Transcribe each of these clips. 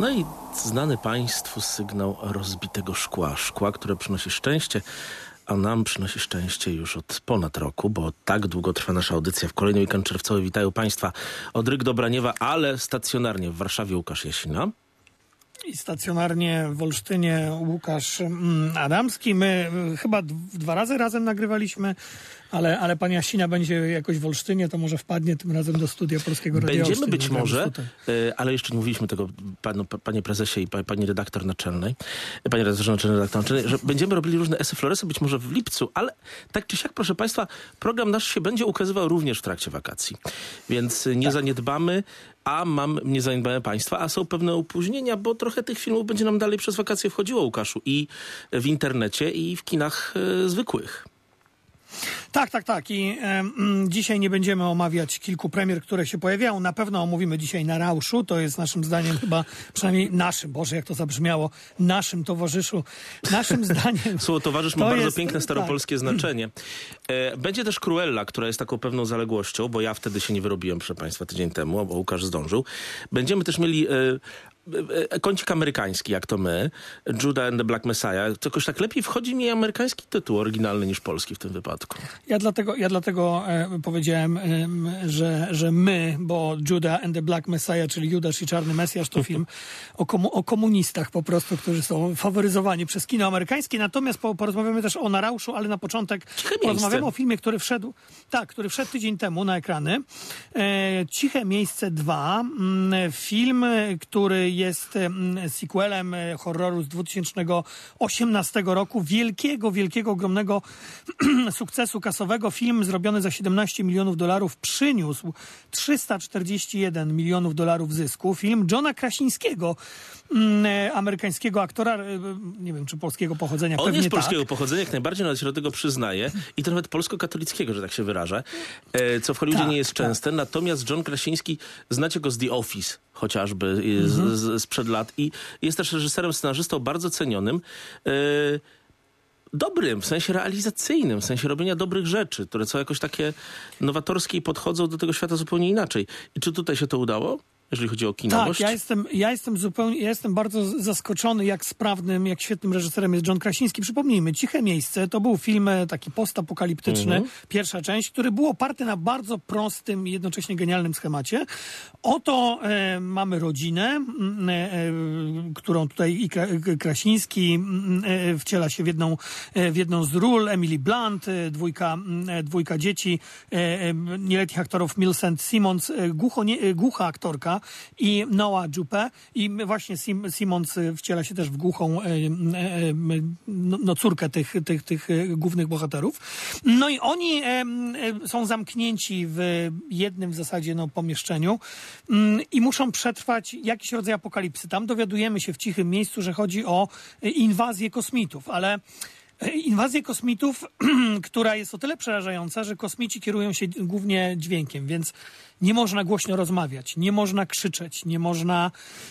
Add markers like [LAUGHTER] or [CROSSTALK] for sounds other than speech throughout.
No i znany Państwu sygnał rozbitego szkła. Szkła, które przynosi szczęście, a nam przynosi szczęście już od ponad roku, bo tak długo trwa nasza audycja w kolejny weekend czerwcowy. Witają Państwa od Ryk do Braniewa, ale stacjonarnie w Warszawie Łukasz Jasina. I stacjonarnie w Olsztynie Łukasz mm, Adamski. My y, chyba dwa razy razem nagrywaliśmy, ale, ale pani Jasina będzie jakoś w Olsztynie, to może wpadnie tym razem do studia Polskiego Radia Będziemy być może, e, ale jeszcze nie mówiliśmy tego panu, pa- panie prezesie i pa- pani redaktor naczelnej, pani naczelnej, redaktor naczelnej, że będziemy robili różne esy floresy, być może w lipcu, ale tak czy siak, proszę państwa, program nasz się będzie ukazywał również w trakcie wakacji, więc e, nie zaniedbamy, a mam, nie zaniedbamy państwa, a są pewne opóźnienia, bo trochę tych filmów będzie nam dalej przez wakacje wchodziło, Łukaszu, i w internecie, i w kinach e, zwykłych. Tak, tak, tak. I mm, dzisiaj nie będziemy omawiać kilku premier, które się pojawiają. Na pewno omówimy dzisiaj na Rauszu. To jest naszym zdaniem chyba, przynajmniej naszym, Boże, jak to zabrzmiało, naszym towarzyszu. Naszym [LAUGHS] zdaniem. Słowo towarzysz ma To bardzo jest- piękne tak. staropolskie znaczenie. E, Będzie też Cruella, która jest taką pewną zaległością, bo ja wtedy się nie wyrobiłem, proszę Państwa, tydzień temu, bo Łukasz zdążył. Będziemy też mieli e, kącik amerykański, jak to my, Judah and the Black Messiah. Jakoś tak lepiej wchodzi mi amerykański tytuł oryginalny niż polski w tym wypadku. Ja dlatego, ja dlatego e, powiedziałem, em, że, że my, bo Judah and the Black Messiah, czyli Judasz i Czarny Mesjasz, to film [LAUGHS] o, komu, o komunistach po prostu, którzy są faworyzowani przez kino amerykańskie. Natomiast po, porozmawiamy też o Narauszu, ale na początek Ciche porozmawiamy miejsce. o filmie, który wszedł, tak, który wszedł tydzień temu na ekrany. E, Ciche Miejsce 2. mm, Film, e, który jest sequelem e, horroru z 2018 roku. Wielkiego, wielkiego, ogromnego [CLEARS THROAT] sukcesu kasowego. Film zrobiony za 17 milionów dolarów przyniósł 341 milionów dolarów zysku. Film Johna Krasińskiego, mm, e, amerykańskiego aktora, e, nie wiem czy polskiego pochodzenia, On pewnie jest tak. polskiego pochodzenia, jak najbardziej, nawet się do tego przyznaje. I to nawet polsko-katolickiego, że tak się wyrażę, co w Hollywoodzie Tak, nie jest tak. częste. Natomiast John Krasiński, znacie go z The Office chociażby e, z, Mhm. z, sprzed lat i jest też reżyserem, scenarzystą bardzo cenionym. E, Dobrym, w sensie realizacyjnym, w sensie robienia dobrych rzeczy, które są jakoś takie nowatorskie i podchodzą do tego świata zupełnie inaczej. I czy tutaj się to udało, jeżeli chodzi o Tak, kinowość? ja jestem, ja jestem zupełnie, ja jestem bardzo zaskoczony, jak sprawnym, jak świetnym reżyserem jest John Krasiński. Przypomnijmy, Ciche Miejsce to był film e, taki postapokaliptyczny, Mhm. pierwsza część, który był oparty na bardzo prostym i jednocześnie genialnym schemacie. Oto e, mamy rodzinę, e, e, którą tutaj i Kra, Krasiński e, wciela się w jedną, e, w jedną z ról, Emily Blunt, dwójka, dwójka dzieci, nieletnich aktorów Millicent Simmons, głucho, nie, głucha aktorka i Noah Jupe i właśnie Sim, Simmons e, wciela się też w głuchą e, e, e, no, córkę tych, tych, tych głównych bohaterów. No i oni są zamknięci w jednym w zasadzie no, pomieszczeniu mm, i muszą przetrwać jakiś rodzaj apokalipsy. Tam dowiadujemy się w cichym miejscu, że chodzi o inwazję kosmitów, ale Inwazję kosmitów, [CLEARS THROAT] która jest o tyle przerażająca, że kosmici kierują się głównie dźwiękiem, więc nie można głośno rozmawiać, nie można krzyczeć, nie można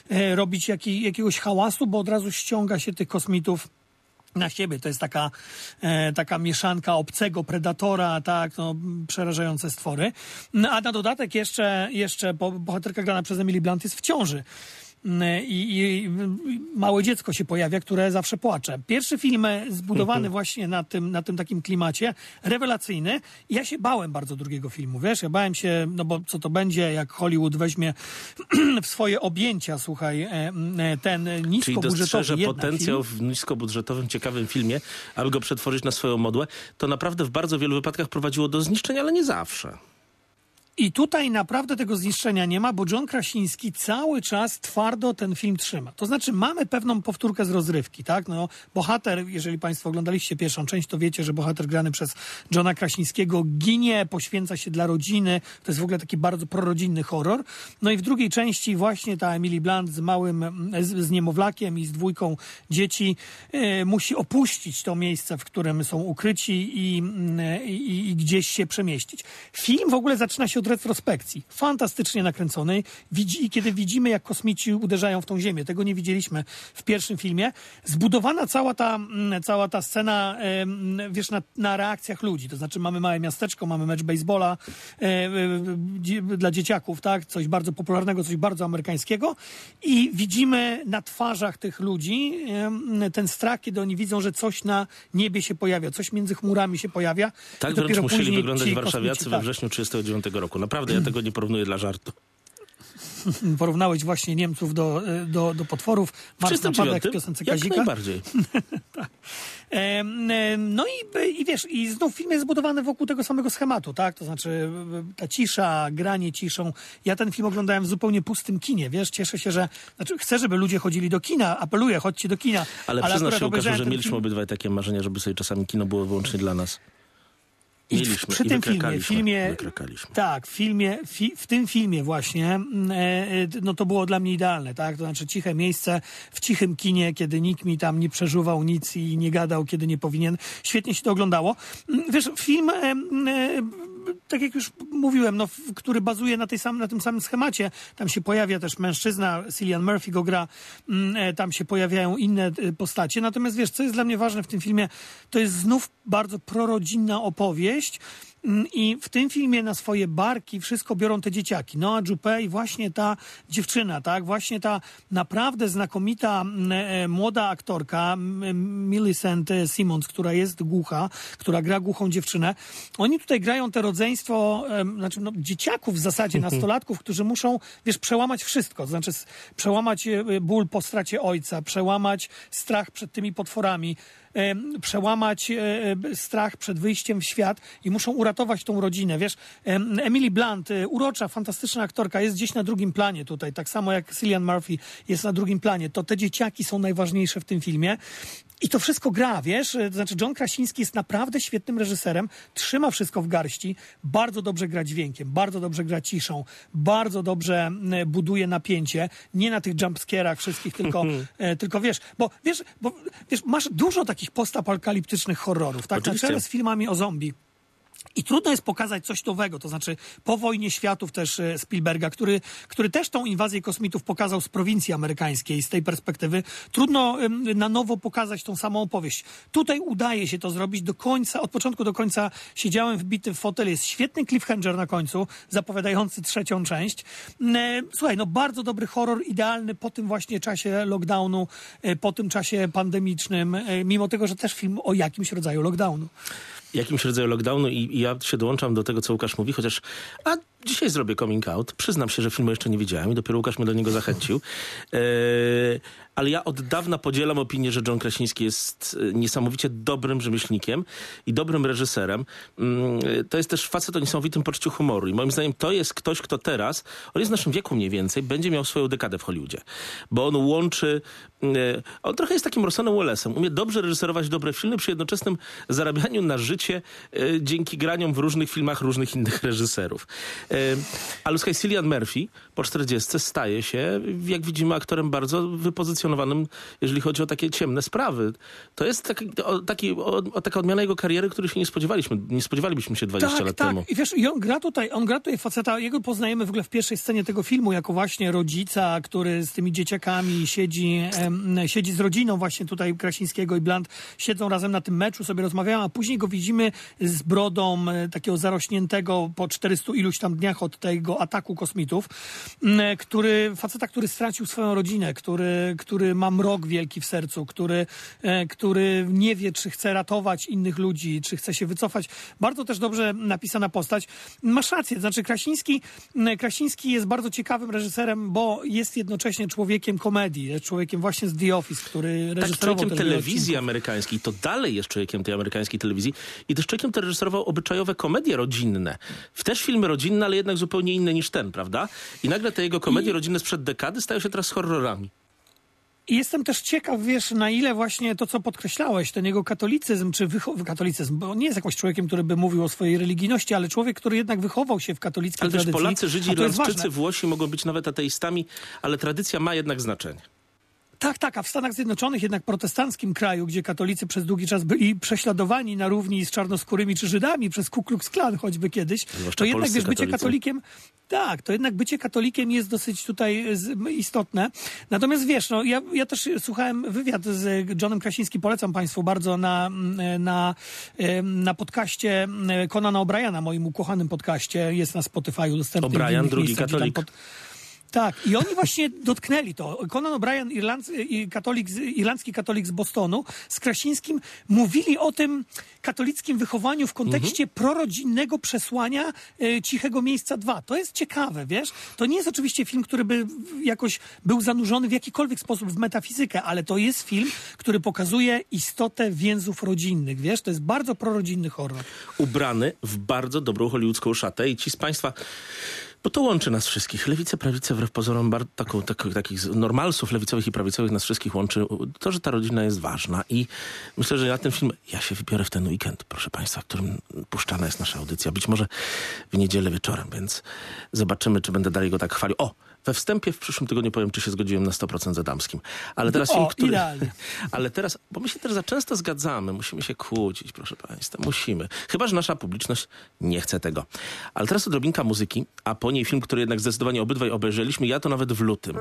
e, robić jaki, jakiegoś hałasu, bo od razu ściąga się tych kosmitów na siebie. To jest taka, e, taka mieszanka obcego predatora, tak, no, przerażające stwory. No, a na dodatek jeszcze, jeszcze bo- bohaterka grana przez Emily Blunt jest w ciąży. Mm, I, i, małe dziecko się pojawia, które zawsze płacze. Pierwszy film e, zbudowany właśnie na tym, na tym takim klimacie, rewelacyjny. Ja się bałem bardzo drugiego filmu, wiesz? Ja bałem się, no bo co to będzie, jak Hollywood weźmie [CLEARS THROAT] w swoje objęcia, słuchaj, e, e, ten Czyli niskobudżetowy dostrzeże jednak potencjał film. w niskobudżetowym, ciekawym filmie, aby go przetworzyć na swoją modłę, to naprawdę w bardzo wielu wypadkach prowadziło do zniszczenia, ale nie zawsze. I tutaj naprawdę tego zniszczenia nie ma, bo John Krasiński cały czas twardo ten film trzyma. To znaczy mamy pewną powtórkę z rozrywki, tak? No, bohater, jeżeli Państwo oglądaliście pierwszą część, to wiecie, że bohater grany przez Johna Krasińskiego ginie, poświęca się dla rodziny. To jest w ogóle taki bardzo prorodzinny horror. No i w drugiej części właśnie ta Emily Blunt z małym, z, z niemowlakiem i z dwójką dzieci e, musi opuścić to miejsce, w którym są ukryci mm, i, i gdzieś się przemieścić. Film w ogóle zaczyna się od od retrospekcji. Fantastycznie nakręconej. Widzi, I kiedy widzimy, jak kosmici uderzają w tą Ziemię, tego nie widzieliśmy w pierwszym filmie, zbudowana cała ta, mm, cała ta scena, wiesz, na, na reakcjach ludzi. To znaczy mamy małe miasteczko, mamy mecz baseballa e, e, dla dzieciaków, tak? Coś bardzo popularnego, coś bardzo amerykańskiego i widzimy na twarzach tych ludzi ten strach, kiedy oni widzą, że coś na niebie się pojawia, coś między chmurami się pojawia. Tak wręcz musieli wyglądać warszawiacy kosmici, we tak. wrześniu 1939 roku. Naprawdę, ja tego nie porównuję dla żartu. [LAUGHS] Porównałeś właśnie Niemców do, e, do, do potworów. Jak 1939 w piosence jak Kazika. najbardziej. [LAUGHS] Em, em, No i, i wiesz, i znów film jest zbudowany wokół tego samego schematu, tak? To znaczy e, ta cisza, granie ciszą. Ja ten film oglądałem w zupełnie pustym kinie, wiesz? Cieszę się, że... Znaczy chcę, żeby ludzie chodzili do kina, apeluję, chodźcie do kina. Ale, przyznasz akurat się, Łukaszu, że mieliśmy film- obydwaj takie marzenia, żeby sobie czasami kino było wyłącznie dla nas. I Mieliśmy przy tym filmie, filmie tak, w filmie, fi, w tym filmie właśnie, mm, e, e, no to było dla mnie idealne, tak? To znaczy ciche miejsce w cichym kinie, kiedy nikt mi tam nie przeżuwał nic i nie gadał, kiedy nie powinien. Świetnie się to oglądało. Mm, Wiesz, film, e, tak jak już mówiłem, no, który bazuje na, tej sam, na tym samym schemacie. Tam się pojawia też mężczyzna, Cillian Murphy go gra, mm, e, tam się pojawiają inne e, postacie. Natomiast wiesz, co jest dla mnie ważne w tym filmie, to jest znów bardzo prorodzinna opowieść. Mm, I w tym filmie na swoje barki wszystko biorą te dzieciaki. Noah Jupe i właśnie ta dziewczyna, tak? Właśnie ta naprawdę znakomita mm, e, młoda aktorka Millicent e, Simmons, która jest głucha, która gra głuchą dziewczynę. Oni tutaj grają te rodzeństwo, znaczy no, dzieciaków w zasadzie, nastolatków, którzy muszą, wiesz, przełamać wszystko. To znaczy przełamać e, ból po stracie ojca, przełamać strach przed tymi potworami, przełamać e, e, strach przed wyjściem w świat i muszą uratować tą rodzinę. Wiesz, em, Emily Blunt, e, urocza, fantastyczna aktorka, jest gdzieś na drugim planie tutaj, tak samo jak Cillian Murphy jest na drugim planie. To te dzieciaki są najważniejsze w tym filmie. I to wszystko gra, wiesz? E, To znaczy, John Krasiński jest naprawdę świetnym reżyserem, trzyma wszystko w garści, bardzo dobrze gra dźwiękiem, bardzo dobrze gra ciszą, bardzo dobrze m, buduje napięcie, nie na tych jumpscarach wszystkich, tylko, [LAUGHS] e, tylko wiesz, bo wiesz, bo wiesz, masz dużo takich postapokaliptycznych horrorów, tak? Na Oczywiście. czele z filmami o zombie. I trudno jest pokazać coś nowego, to znaczy po wojnie światów też e, Spielberga, który, który też tą inwazję kosmitów pokazał z prowincji amerykańskiej, z tej perspektywy. Trudno na nowo pokazać tą samą opowieść. Tutaj udaje się to zrobić do końca, od początku do końca siedziałem wbity w fotel, jest świetny cliffhanger na końcu, zapowiadający trzecią część. E, Słuchaj, no bardzo dobry horror, idealny po tym właśnie czasie lockdownu, e, po tym czasie pandemicznym, mimo tego, że też film o jakimś rodzaju lockdownu. Jakimś rodzaju lockdownu i, i ja się dołączam do tego, co Łukasz mówi, chociaż a dzisiaj zrobię coming out. Przyznam się, że filmu jeszcze nie widziałem i dopiero Łukasz mnie do niego zachęcił. E, ale ja od dawna podzielam opinię, że John Krasiński jest e, niesamowicie dobrym rzemieślnikiem i dobrym reżyserem. Mm, To jest też facet o niesamowitym poczuciu humoru i moim zdaniem to jest ktoś, kto teraz, on jest w naszym wieku mniej więcej, będzie miał swoją dekadę w Hollywoodzie. Bo on łączy, e, on trochę jest takim Rossanem Wellesem. Umie dobrze reżyserować dobre filmy przy jednoczesnym zarabianiu na życie dzięki graniom w różnych filmach różnych innych reżyserów. E, Ale słuchaj, Cillian Murphy po 40 staje się, jak widzimy, aktorem bardzo wypozycjonowanym, jeżeli chodzi o takie ciemne sprawy. To jest taki, o, taki, o, taka odmiana jego kariery, której się nie spodziewaliśmy. Nie spodziewaliśmy się 20 tak, lat tak. temu. I wiesz, i on gra tutaj, on gra tutaj faceta, jego poznajemy w ogóle w pierwszej scenie tego filmu jako właśnie rodzica, który z tymi dzieciakami siedzi, em, siedzi z rodziną właśnie tutaj Krasińskiego i Blunt, siedzą razem na tym meczu, sobie rozmawiają, a później go widzimy z brodą e, takiego zarośniętego po 400 iluś tam dniach od tego ataku kosmitów, m, e, który, faceta, który stracił swoją rodzinę, który, który ma mrok wielki w sercu, który, e, który nie wie, czy chce ratować innych ludzi, czy chce się wycofać. Bardzo też dobrze napisana postać. Masz rację, znaczy Krasiński, m, Krasiński jest bardzo ciekawym reżyserem, bo jest jednocześnie człowiekiem komedii, jest człowiekiem właśnie z The Office, który tak reżyserował człowiekiem też wiele telewizji odcinków. amerykańskiej, to dalej jest człowiekiem tej amerykańskiej telewizji i też człowiekiem, który reżyserował obyczajowe komedie rodzinne. W też filmy rodzinne, ale jednak zupełnie inne niż ten, prawda? I nagle te jego komedie rodzinne sprzed dekady stają się teraz horrorami. I jestem też ciekaw, wiesz, na ile właśnie to, co podkreślałeś, ten jego katolicyzm, czy wycho- katolicyzm, bo nie jest jakoś człowiekiem, który by mówił o swojej religijności, ale człowiek, który jednak wychował się w katolickiej Ale też tradycji. Polacy, Żydzi, a to jest Irlandczycy. Włosi mogą być nawet ateistami, ale tradycja ma jednak znaczenie. Tak, tak, a w Stanach Zjednoczonych, jednak protestanckim kraju, gdzie katolicy przez długi czas byli prześladowani na równi z czarnoskórymi czy Żydami przez Ku Klux Klan choćby kiedyś, Zwłaszcza to jednak wiesz, bycie katolicy. katolikiem, tak, to jednak bycie katolikiem jest dosyć tutaj istotne. Natomiast wiesz, no, ja, ja też słuchałem wywiad z Johnem Krasińskim, polecam Państwu bardzo na, na, na podcaście Conana O'Briana, moim ukochanym podcaście, jest na Spotify dostępny. O'Brien, drugi katolik. Tak, i oni właśnie dotknęli to. Conan O'Brien, katolik, irlandzki katolik z Bostonu, z Krasińskim mówili o tym katolickim wychowaniu w kontekście Mhm. prorodzinnego przesłania e, Cichego Miejsca 2. To jest ciekawe, wiesz? To nie jest oczywiście film, który by jakoś był zanurzony w jakikolwiek sposób w metafizykę, ale to jest film, który pokazuje istotę więzów rodzinnych, wiesz? To jest bardzo prorodzinny horror. ubrany w bardzo dobrą hollywoodzką szatę i ci z Państwa, bo to łączy nas wszystkich, lewicę, prawicę, wbrew pozorom bar, taką, taką, takich normalsów lewicowych i prawicowych nas wszystkich łączy to, że ta rodzina jest ważna i myślę, że na ten film ja się wybiorę w ten weekend, proszę Państwa, w którym puszczana jest nasza audycja, być może w niedzielę wieczorem, więc zobaczymy, czy będę dalej go tak chwalił. O! We wstępie w przyszłym tygodniu powiem, czy się zgodziłem na 100% z Adamskim. Ale teraz O, film, który... idealnie. [LAUGHS] Ale teraz, bo my się też za często zgadzamy, musimy się kłócić, proszę Państwa, musimy. Chyba, że nasza publiczność nie chce tego. Ale teraz odrobinka muzyki, a po niej film, który jednak zdecydowanie obydwaj obejrzeliśmy, ja to nawet w lutym.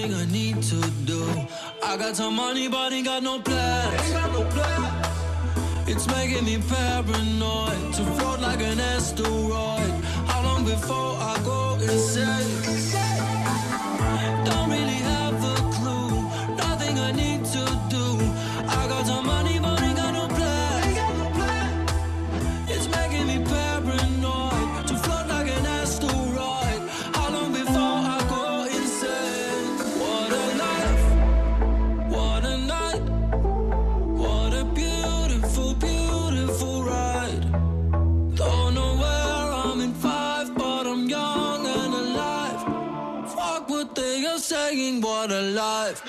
Nothing I need to do. I got some money, but ain't got no plans. It's making me paranoid to float like an asteroid. How long before I go insane? Don't alive.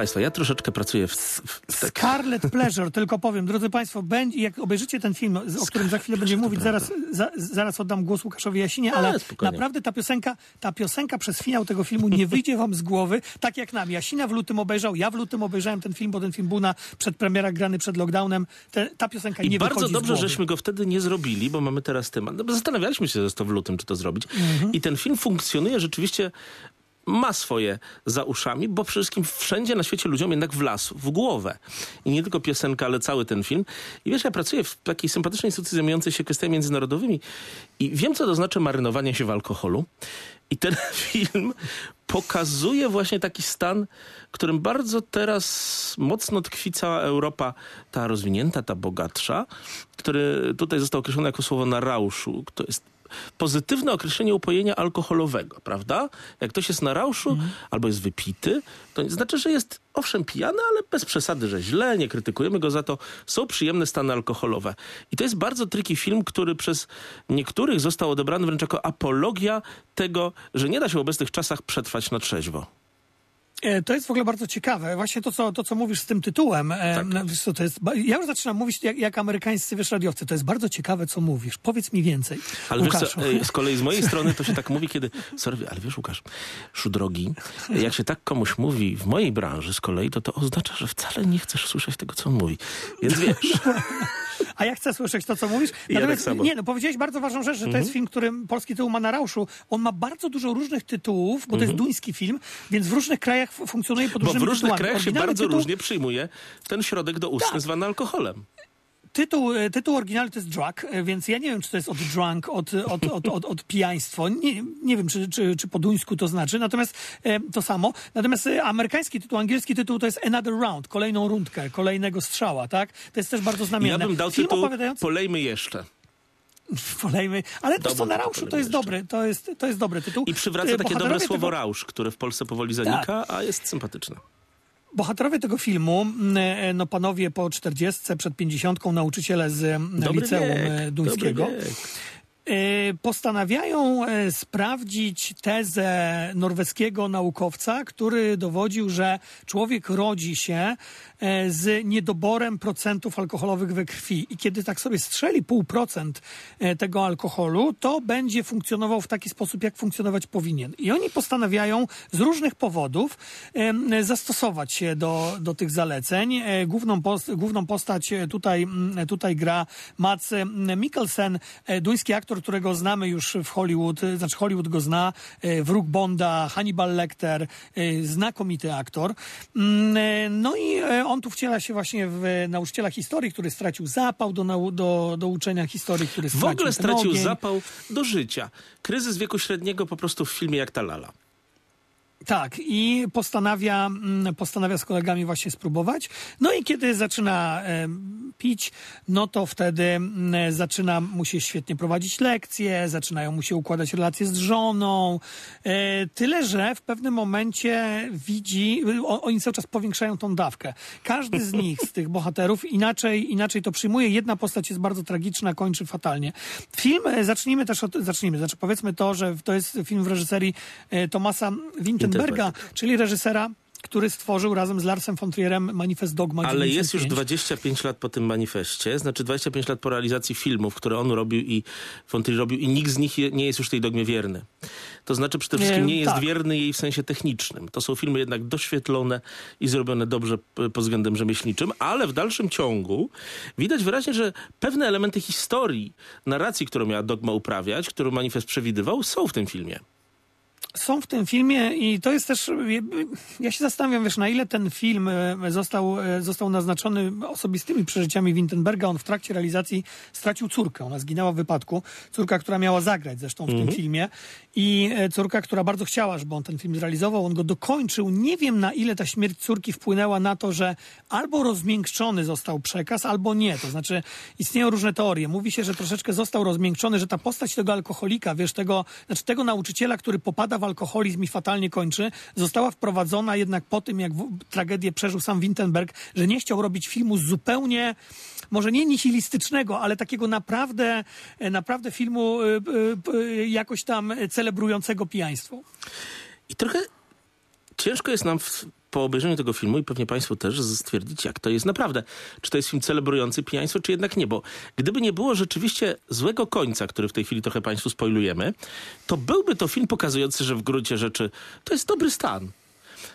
Państwa, ja troszeczkę pracuję w, w, tak, Scarlet [LAUGHS] Pleasure, tylko powiem, drodzy Państwo, będzie, jak obejrzycie ten film, o którym za chwilę będziemy mówić, zaraz, za, zaraz oddam głos Łukaszowi Jasinie, ale spokojnie. naprawdę ta piosenka, ta piosenka przez finał tego filmu nie wyjdzie Wam z głowy, tak jak nam. Jasina w lutym obejrzał, ja w lutym obejrzałem ten film, bo ten film był na przedpremierach grany przed lockdownem. Te, ta piosenka I nie bardzo dobrze, żeśmy go wtedy nie zrobili, bo mamy teraz temat. No, zastanawialiśmy się zresztą w lutym, czy to zrobić. Mhm. I ten film funkcjonuje rzeczywiście ma swoje za uszami, bo przede wszystkim wszędzie na świecie ludziom jednak wlasł w głowę. I nie tylko piosenka, ale cały ten film. I wiesz, ja pracuję w takiej sympatycznej instytucji zajmującej się kwestiami międzynarodowymi i wiem, co to znaczy marynowanie się w alkoholu. I ten [LAUGHS] film pokazuje właśnie taki stan, którym bardzo teraz mocno tkwi cała Europa, ta rozwinięta, ta bogatsza, który tutaj został określony jako słowo na rauszu. To jest pozytywne określenie upojenia alkoholowego, prawda? Jak ktoś jest na rauszu albo jest wypity, to znaczy, że jest owszem pijany, ale bez przesady, że źle, nie krytykujemy go za to. Są przyjemne stany alkoholowe. I to jest bardzo triki film, który przez niektórych został odebrany wręcz jako apologia tego, że nie da się w obecnych czasach przetrwać na trzeźwo. E, To jest w ogóle bardzo ciekawe. Właśnie to, co, to, co mówisz z tym tytułem. e, co, to jest, ja już zaczynam mówić jak, jak amerykańscy wiesz, radiowcy. To jest bardzo ciekawe, co mówisz. Powiedz mi więcej. Ale wiesz co, e, z kolei z mojej [LAUGHS] strony to się tak mówi, kiedy... Sorry, ale wiesz Łukasz, szudrogi, jak się tak komuś mówi w mojej branży z kolei, to to oznacza, że wcale nie chcesz słyszeć tego, co on mówi. Więc wiesz... [LAUGHS] A ja chcę słyszeć to, co mówisz. Ja tak. Mhm. nie, no powiedziałeś bardzo ważną rzecz, że to jest film, którym polski tytuł ma na rauszu. On ma bardzo dużo różnych tytułów, bo to jest duński film, więc w różnych krajach funkcjonuje pod Mhm. Bo różnymi w różnych tytułami. krajach się Oryginalny bardzo tytuł, różnie przyjmuje ten środek do ustny Tak. zwany alkoholem. Tytuł, e, tytuł oryginalny to jest drug, e, więc ja nie wiem, czy to jest od drunk, od, od, od, od, od pijaństwo. Nie, nie wiem, czy, czy, czy po duńsku to znaczy, natomiast e, to samo. Natomiast amerykański tytuł, angielski tytuł to jest Another Round, kolejną rundkę, kolejnego strzała, tak? To jest też bardzo znamienne. Ja bym dał Film tytuł opowiadający... Polejmy jeszcze. [LAUGHS] Polejmy. Ale to, co na rauszu, to jest dobry, to jest, to jest dobry tytuł. I przywraca takie dobre słowo tego- Tak. rausz, które w Polsce powoli zanika, a jest sympatyczne. Bohaterowie tego filmu, m, e, no panowie po 40, przed 50, nauczyciele z m, Dobry liceum wiek, e, duńskiego. dobry wiek. E, postanawiają e, sprawdzić tezę norweskiego naukowca, który dowodził, że człowiek rodzi się e, z niedoborem procentów alkoholowych we krwi. I kiedy tak sobie strzeli pół procent tego alkoholu, to będzie funkcjonował w taki sposób, jak funkcjonować powinien. I oni postanawiają z różnych powodów zastosować się do, do tych zaleceń. Główną, post, główną postać tutaj, tutaj gra em, Mikkelsen, duński aktor, którego znamy już w Hollywood, e, znaczy Hollywood go zna, e, wróg Bonda, Hannibal Lecter, e, znakomity aktor. Mm, No i on tu wciela się właśnie w nauczyciela historii, który stracił zapał do, nau- do, do uczenia historii, który W stracił ogóle ten stracił ogień. zapał do życia. Kryzys wieku średniego po prostu w filmie jak ta lala. Tak, i postanawia, mm, postanawia z kolegami właśnie spróbować. No i kiedy zaczyna pić, no to wtedy mm, zaczyna mu się świetnie prowadzić lekcje, zaczynają mu się układać relacje z żoną. E, tyle, że w pewnym momencie widzi, oni cały czas powiększają tą dawkę. Każdy z nich, z tych bohaterów, inaczej, inaczej to przyjmuje. Jedna postać jest bardzo tragiczna, kończy fatalnie. Film, e, zacznijmy też od, zacznijmy, znaczy powiedzmy to, że to jest film w reżyserii e, Tomasa Wintenberga, Winterberga. czyli reżysera, który stworzył razem z Larsem von Trierem manifest Dogma Ale jest już 95. 25 lat po tym manifestie, znaczy 25 lat po realizacji filmów, które on robił i Fonty robił i nikt z nich nie jest już tej dogmie wierny. To znaczy przede wszystkim Nie, jest tak. wierny jej w sensie technicznym. To są filmy jednak doświetlone i zrobione dobrze pod względem rzemieślniczym, ale w dalszym ciągu widać wyraźnie, że pewne elementy historii, narracji, którą miała dogma uprawiać, którą manifest przewidywał, są w tym filmie. Są w tym filmie i to jest też, ja się zastanawiam, wiesz, na ile ten film e, został, e, został naznaczony osobistymi przeżyciami Wintenberga. On w trakcie realizacji stracił córkę. Ona zginęła w wypadku. Córka, która miała zagrać zresztą w tym filmie i e, córka, która bardzo chciała, żeby on ten film zrealizował. On go dokończył. Nie wiem, na ile ta śmierć córki wpłynęła na to, że albo rozmiękczony został przekaz, albo nie. To znaczy istnieją różne teorie. Mówi się, że troszeczkę został rozmiękczony, że ta postać tego alkoholika, wiesz, tego, znaczy tego nauczyciela, który popada w alkoholizm i fatalnie kończy, została wprowadzona jednak po tym, jak tragedię przeżył sam Wintenberg, że nie chciał robić filmu zupełnie, może nie nihilistycznego, ale takiego naprawdę, naprawdę filmu y, y, y, jakoś tam celebrującego pijaństwo. I trochę ciężko jest nam po obejrzeniu tego filmu i pewnie Państwu też stwierdzić, jak to jest naprawdę. Czy to jest film celebrujący pijaństwo, czy jednak nie. Bo gdyby nie było rzeczywiście złego końca, który w tej chwili trochę Państwu spoilujemy, to byłby to film pokazujący, że w gruncie rzeczy to jest dobry stan.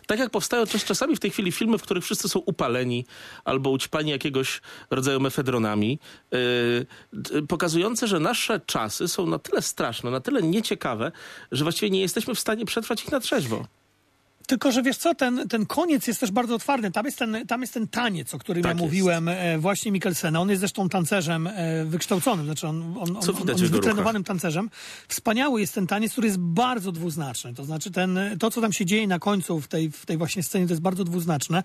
Tak jak powstają też czasami w tej chwili filmy, w których wszyscy są upaleni albo ućpani jakiegoś rodzaju mefedronami, yy, pokazujące, że nasze czasy są na tyle straszne, na tyle nieciekawe, że właściwie nie jesteśmy w stanie przetrwać ich na trzeźwo. Tylko, że wiesz co, ten, ten koniec jest też bardzo otwarty. Tam jest ten, tam jest ten taniec, o którym Tak ja jest. mówiłem, e, właśnie Mikkelsena. On jest zresztą tancerzem e, wykształconym, znaczy on, on, on, on, jest wytrenowanym tancerzem. Wspaniały jest ten taniec, który jest bardzo dwuznaczny. To znaczy ten, to, co tam się dzieje na końcu w tej, w tej właśnie scenie, to jest bardzo dwuznaczne.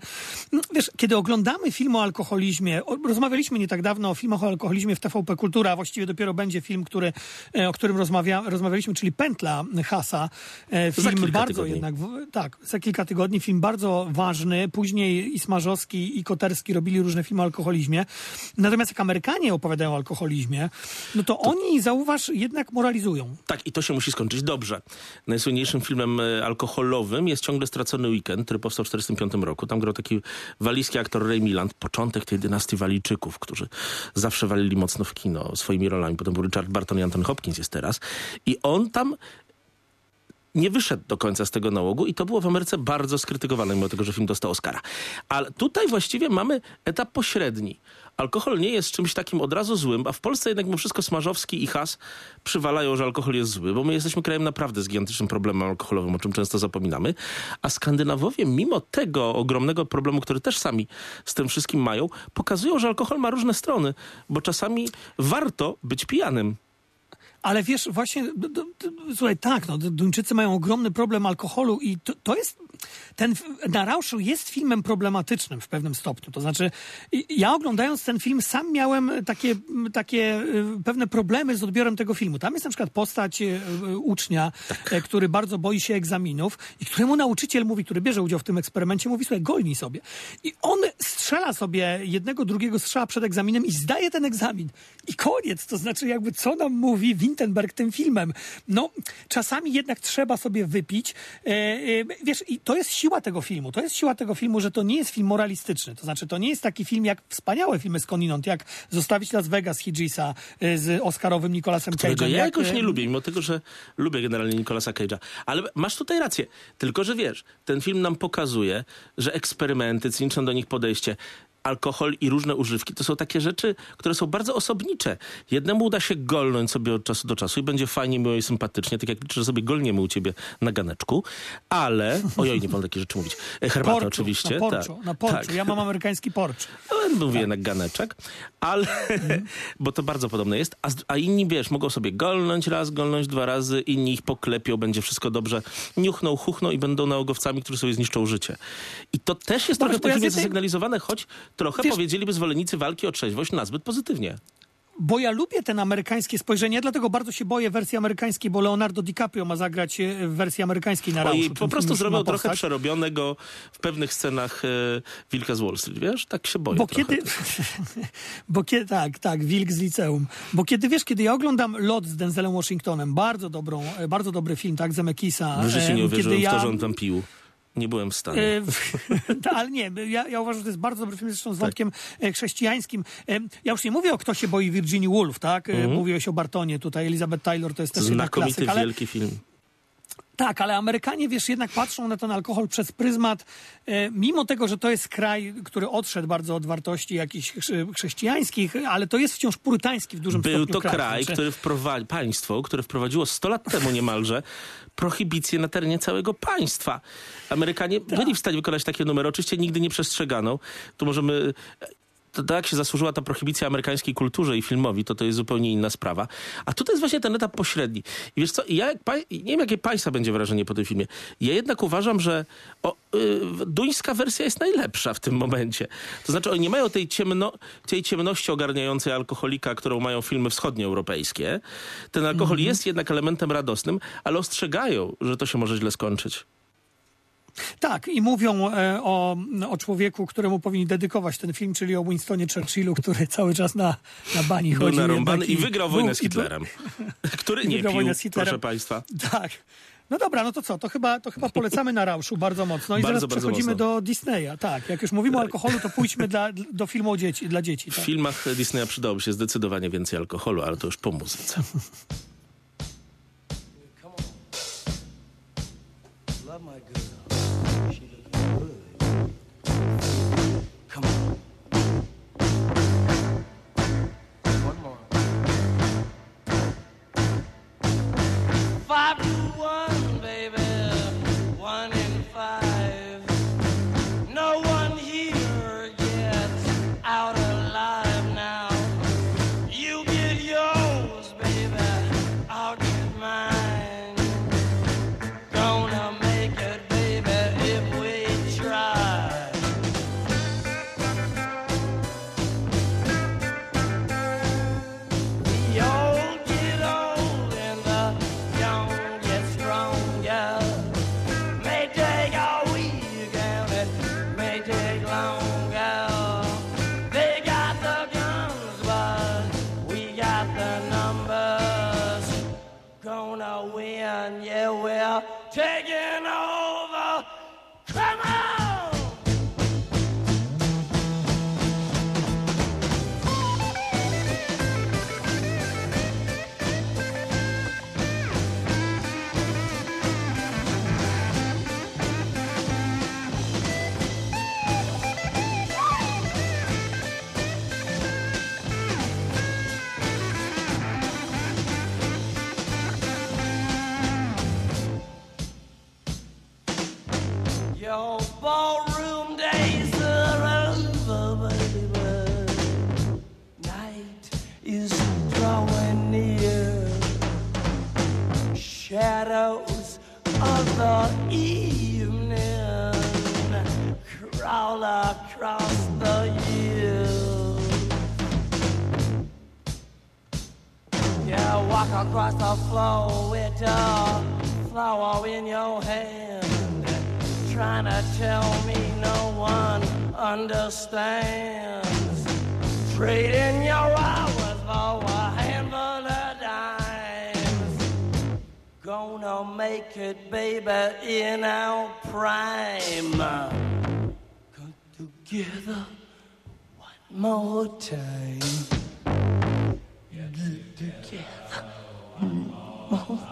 No, Wiesz, kiedy oglądamy film o alkoholizmie, rozmawialiśmy nie tak dawno o filmach o alkoholizmie w TVP Kultura, a właściwie dopiero będzie film, który, e, o którym rozmawia, rozmawialiśmy, czyli Pętla Hasa. Film bardzo tygodni. jednak tak, za kilka tygodni film bardzo ważny. Później i Smarzowski, i Koterski robili różne filmy o alkoholizmie. Natomiast jak Amerykanie opowiadają o alkoholizmie, no to, oni, zauważ, jednak moralizują. Tak, i to się musi skończyć dobrze. Najsłynniejszym filmem e, alkoholowym jest Ciągle Stracony Weekend, który powstał w 1945 roku. Tam grał taki walijski aktor Ray Milland, początek tej dynastii Walijczyków, którzy zawsze walili mocno w kino swoimi rolami. Potem był Richard Barton i Anton Hopkins jest teraz. I on tam nie wyszedł do końca z tego nałogu i to było w Ameryce bardzo skrytykowane, mimo tego, że film dostał Oscara. Ale tutaj właściwie mamy etap pośredni. Alkohol nie jest czymś takim od razu złym, a w Polsce jednak mimo wszystko Smarzowski i Has przywalają, że alkohol jest zły, bo my jesteśmy krajem naprawdę z gigantycznym problemem alkoholowym, o czym często zapominamy. A Skandynawowie, mimo tego ogromnego problemu, który też sami z tym wszystkim mają, pokazują, że alkohol ma różne strony, bo czasami warto być pijanym. Ale wiesz, właśnie, d- słuchaj, tak, no, Duńczycy mają ogromny problem alkoholu i to, to jest, ten f- Na Rauszu jest filmem problematycznym w pewnym stopniu. To znaczy, ja oglądając ten film sam miałem takie, takie y, pewne problemy z odbiorem tego filmu. Tam jest na przykład postać y, y, ucznia, e, który bardzo boi się egzaminów i któremu nauczyciel mówi, który bierze udział w tym eksperymencie, mówi, słuchaj, golnij sobie. I on strzela sobie jednego, drugiego strzała przed egzaminem i zdaje ten egzamin. I koniec. To znaczy, jakby co nam mówi Wintenberg tym filmem? No, czasami jednak trzeba sobie wypić. E, e, wiesz, i to jest siła tego filmu. To jest siła tego filmu, że to nie jest film moralistyczny. To znaczy, to nie jest taki film jak wspaniałe filmy skądinąd, jak Zostawić Las Vegas Hidgisa e, z Oscarowym Nicolasem Cage'em. ja jak, jakoś nie lubię, mimo tego, że lubię generalnie Nicolasa Cage'a. Ale masz tutaj rację. Tylko, że wiesz, ten film nam pokazuje, że eksperymenty, cyniczne do nich podejście, alkohol i różne używki to są takie rzeczy, które są bardzo osobnicze. Jednemu uda się golnąć sobie od czasu do czasu i będzie fajnie, miło i sympatycznie, tak jak liczę, że sobie golniemy u ciebie na ganeczku, ale... Ojoj, nie wolno takie rzeczy mówić. E, Herbatę Porczu, oczywiście. Na porczu, tak, na porczu. tak. Ja mam amerykański porcz. No, mówię jednak ganeczek, ale, bo to bardzo podobne jest, a, a inni, wiesz, mogą sobie golnąć raz, golnąć dwa razy, inni ich poklepią, będzie wszystko dobrze, niuchną, chuchną i będą nałogowcami, którzy sobie zniszczą życie. I to też jest Dobrze, trochę w to ja zasygnalizowane, choć trochę Wiesz- powiedzieliby zwolennicy walki o trzeźwość nazbyt pozytywnie. Bo ja lubię ten amerykańskie spojrzenie, dlatego bardzo się boję wersji amerykańskiej, bo Leonardo DiCaprio ma zagrać e, w wersji amerykańskiej na Rauszu. Po prostu ma trochę przerobionego w pewnych scenach e, Wilka z Wall Street, wiesz? Tak się boję Bo trochę. kiedy, [LAUGHS] bo kiedy, tak, tak, Wilk z liceum. Bo kiedy, wiesz, kiedy ja oglądam Lot z Denzelem Washingtonem, bardzo dobrą, e, bardzo dobry film, tak, Zemeckisa. W życiu nie em, uwierzyłem kiedy w to, ja- że on tam pił. Nie byłem w stanie. E, w- [LAUGHS] ale nie, ja, ja uważam, że to jest bardzo dobry film, zresztą z Tak. wątkiem e, chrześcijańskim. E, Ja już nie mówię o Kto się boi Virginia Woolf, tak? E, Mówiłeś o Bartonie tutaj, Elizabeth Taylor to jest też. Znakomity, klasyk, wielki film. Tak, ale Amerykanie, wiesz, jednak patrzą na ten alkohol przez pryzmat, e, mimo tego, że to jest kraj, który odszedł bardzo od wartości jakichś chrze- chrześcijańskich, ale to jest wciąż purytański w dużym Był stopniu to kraj. kraj, Znaczy, który wprowadzi, państwo, które wprowadziło 100 lat temu niemalże prohibicję na terenie całego państwa. Amerykanie Tak. byli w stanie wykonać takie numery, oczywiście nigdy nie przestrzegano. Tu możemy... To, jak się zasłużyła ta prohibicja amerykańskiej kulturze i filmowi, to to jest zupełnie inna sprawa. A tutaj jest właśnie ten etap pośredni. I wiesz co, ja nie wiem jakie państwa będzie wrażenie po tym filmie. Ja jednak uważam, że o, y, duńska wersja jest najlepsza w tym momencie. To znaczy oni nie mają tej, ciemno, tej ciemności ogarniającej alkoholika, którą mają filmy wschodnioeuropejskie. Ten alkohol jest jednak elementem radosnym, ale ostrzegają, że to się może źle skończyć. Tak, i mówią e, o, o człowieku, któremu powinni dedykować ten film, czyli o Winstonie Churchillu, który cały czas na, na bani Był chodził. jednak i wygrał był- wojnę z i był- Hitlerem. [LAUGHS] Który nie wygrał pił, wojnę z Hitlerem. proszę państwa. Tak. No dobra, no to co? To chyba, to chyba polecamy na Rauszu bardzo mocno i Bardzo, zaraz bardzo przechodzimy do Disneya. Tak, jak już mówimy o alkoholu, to pójdźmy dla, do filmu o dzieci, dla dzieci. W Tak. filmach Disneya przydałoby się zdecydowanie więcej alkoholu, ale to już po muzyce. [LAUGHS] one, together one more time. Get together one more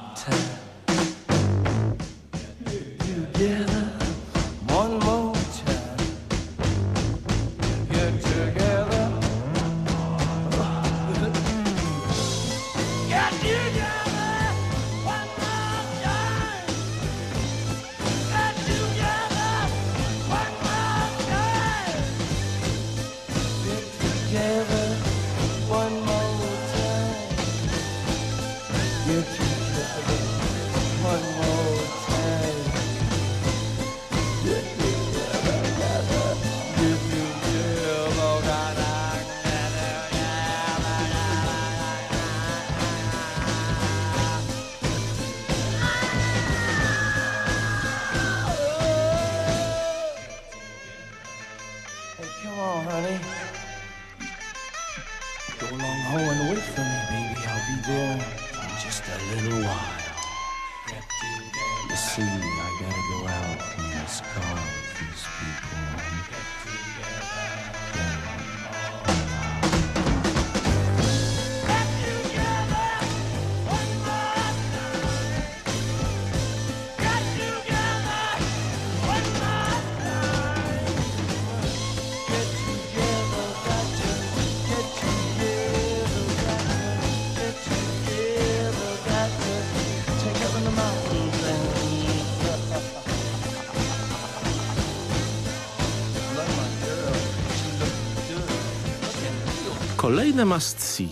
Kolejne must see,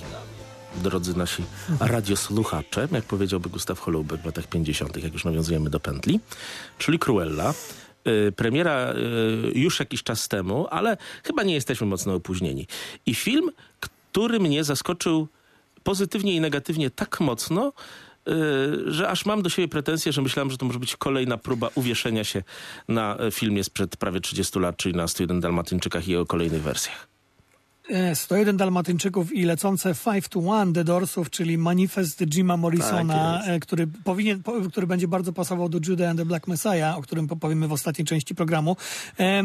drodzy nasi radiosłuchacze, jak powiedziałby Gustav Holubek w latach 50., jak już nawiązujemy do pętli, czyli Cruella. Y, Premiera y, już jakiś czas temu, ale chyba nie jesteśmy mocno opóźnieni. I film, który mnie zaskoczył pozytywnie i negatywnie tak mocno, y, że aż mam do siebie pretensje, że myślałem, że to może być kolejna próba uwieszenia się na filmie sprzed prawie 30 lat, czyli na 101 Dalmatyńczykach i o kolejnych wersjach. E, 101 Dalmatyńczyków i lecące 5 to 1 The Doorsów, czyli manifest Jima Morrisona, Tak e, który powinien, po, który będzie bardzo pasował do Judah and the Black Messiah, o którym powiemy w ostatniej części programu. E,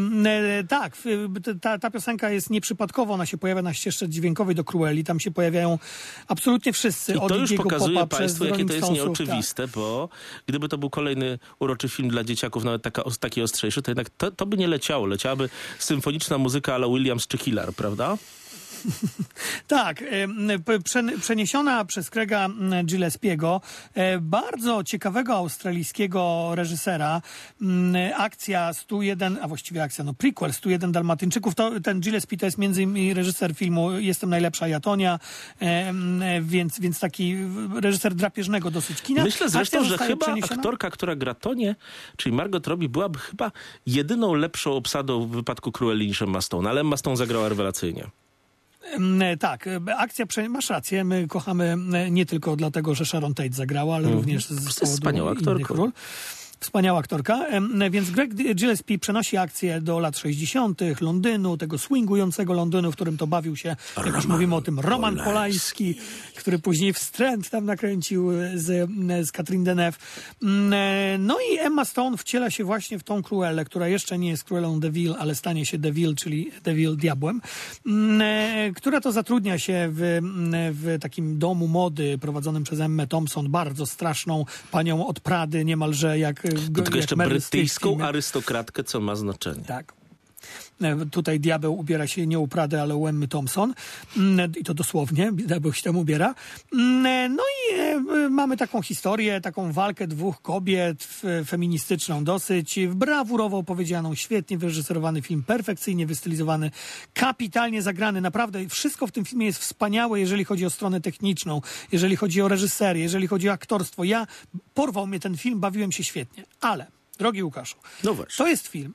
tak, ta, ta piosenka jest nieprzypadkowo, ona się pojawia na ścieżce dźwiękowej do Cruelli, tam się pojawiają absolutnie wszyscy. I to już pokazuje Popa Państwu, jakie to jest Stonesów, nieoczywiste, bo gdyby to był kolejny uroczy film dla dzieciaków, nawet taka, taki ostrzejszy, to jednak to, to by nie leciało. Leciałaby symfoniczna muzyka ale Williams czy Killer, prawda? [LAUGHS] Tak, przeniesiona przez mm, Gillespiego, e, bardzo ciekawego australijskiego reżysera, akcja 101, a właściwie akcja, no prequel 101 Dalmatyńczyków, to, ten Gillespie to jest między innymi reżyser filmu Jestem najlepsza Jatonia, e, więc, więc taki reżyser drapieżnego dosyć kina. Myślę zresztą, że chyba przeniesiona- aktorka, która gra Tonię, czyli Margot Robbie, byłaby chyba jedyną lepszą obsadą w wypadku Cruelli niż Emma Stone, ale Emma Stone zagrała rewelacyjnie. Mm, Tak, e, akcja, masz rację, my kochamy e, nie tylko dlatego, że Sharon Tate zagrała, ale również z powodu wspaniała innych ról. Wspaniała aktorka. Więc Greg Gillespie przenosi akcję do lat 60., Londynu, tego swingującego Londynu, w którym to bawił się, jak już mówimy o tym, Roman Polański, który później wstręt tam nakręcił z, z Catherine Deneuve. Mm, e, No i Emma Stone wciela się właśnie w tą Cruellę, która jeszcze nie jest Cruellą Deville, ale stanie się Deville, czyli Deville diabłem, mm, e, która to zatrudnia się w, w takim domu mody prowadzonym przez Emmę Thompson, bardzo straszną panią od Prady, niemalże jak Tego jak jeszcze brytyjską arystokratkę, co ma znaczenie. Tak. E, Tutaj diabeł ubiera się nie u Prady, ale u Emmy Thompson. Mm, I to dosłownie, diabeł się tam ubiera. Mm, e, No i e, mamy taką historię, taką walkę dwóch kobiet, feministyczną dosyć, brawurowo opowiedzianą, świetnie wyreżyserowany film, perfekcyjnie wystylizowany, kapitalnie zagrany. Naprawdę wszystko w tym filmie jest wspaniałe, jeżeli chodzi o stronę techniczną, jeżeli chodzi o reżyserię, jeżeli chodzi o aktorstwo. Ja porwał mnie ten film, bawiłem się świetnie. Ale, drogi Łukaszu, No to jest film,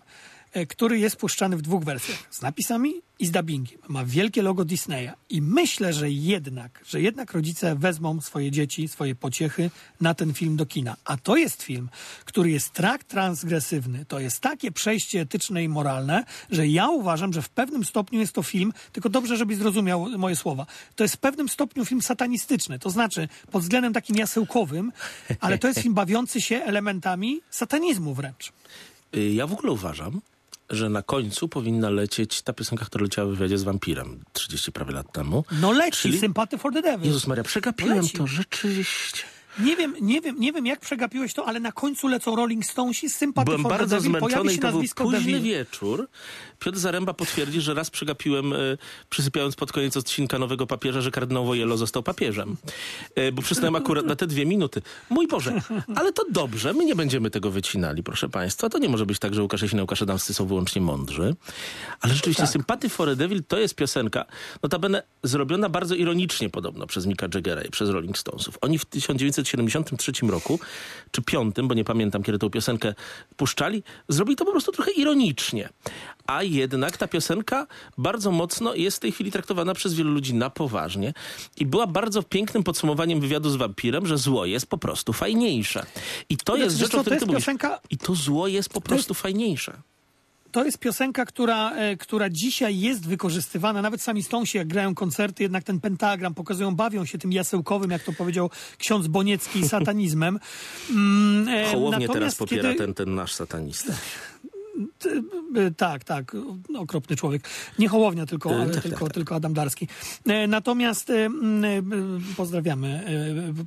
który jest puszczany w dwóch wersjach. Z napisami i z dubbingiem. Ma wielkie logo Disneya. I myślę, że jednak, że jednak rodzice wezmą swoje dzieci, swoje pociechy na ten film do kina. A to jest film, który jest tak transgresywny, to jest takie przejście etyczne i moralne, że ja uważam, że w pewnym stopniu jest to film, tylko dobrze, żebyś zrozumiał moje słowa, to jest w pewnym stopniu film satanistyczny. To znaczy pod względem takim jasełkowym, ale to jest film bawiący się elementami satanizmu wręcz. Y, Ja w ogóle uważam, że na końcu powinna lecieć ta piosenka, która leciała w wywiadzie z wampirem 30 prawie lat temu. No leci, Czyli- Sympathy for the Devil. Jezus Maria, przegapiłem Leci. to rzeczywiście. Nie wiem, nie wiem, nie wiem jak przegapiłeś to, ale na końcu lecą Rolling Stonesi, Sympathy Byłem for bardzo zmęczony i to był późny wieczór. Piotr Zaręba potwierdzi, że raz przegapiłem, e, przysypiając pod koniec odcinka Nowego Papieża, że kardynał Wojelo został papieżem. E, bo przysnąłem akurat na te dwie minuty. Mój Boże, ale to dobrze, my nie będziemy tego wycinali, proszę Państwa. To nie może być tak, że Łukasz i Łukasz Adamscy są wyłącznie mądrzy. Ale rzeczywiście Tak. Sympathy for a Devil to jest piosenka, notabene zrobiona bardzo ironicznie podobno przez Mika Jaggera i przez Rolling Stonesów. Oni w 1973 roku, czy piątym, bo nie pamiętam, kiedy tą piosenkę puszczali, zrobili to po prostu trochę ironicznie. A jednak ta piosenka bardzo mocno jest w tej chwili traktowana przez wielu ludzi na poważnie i była bardzo pięknym podsumowaniem wywiadu z wampirem, że zło jest po prostu fajniejsze. I to Wiesz, jest wiesz rzecz, o której ty mówisz. piosenka- I to zło jest po prostu fajniejsze. To jest piosenka, która, e, która dzisiaj jest wykorzystywana. Nawet sami Stonesi, jak grają koncerty, jednak ten pentagram pokazują, bawią się tym jasełkowym, jak to powiedział ksiądz Boniecki, satanizmem. Mm, e, Hołownie teraz popiera kiedy- ten, ten nasz satanista. E, Tak, tak. Okropny człowiek. Nie Hołownia, tylko, E, tak, tylko, tak, tak. tylko Adam Darski. E, Natomiast pozdrawiamy,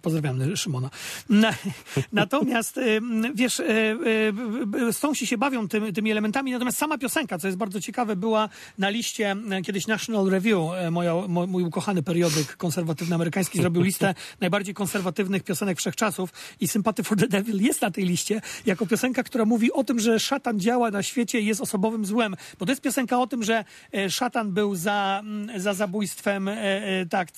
pozdrawiamy Szymona. Na- [LAUGHS] Natomiast wiesz, Stonesi się bawią tym, tymi elementami, natomiast sama piosenka, co jest bardzo ciekawe, była na liście kiedyś National Review, moja, mo, mój ukochany periodyk konserwatywny amerykański zrobił listę [LAUGHS] najbardziej konserwatywnych piosenek wszechczasów i Sympathy for the Devil jest na tej liście jako piosenka, która mówi o tym, że szatan działa na świecie i jest osobowym złem. Bo to jest piosenka o tym, że e, szatan był za, mm, za zabójstwem, e, e, tak,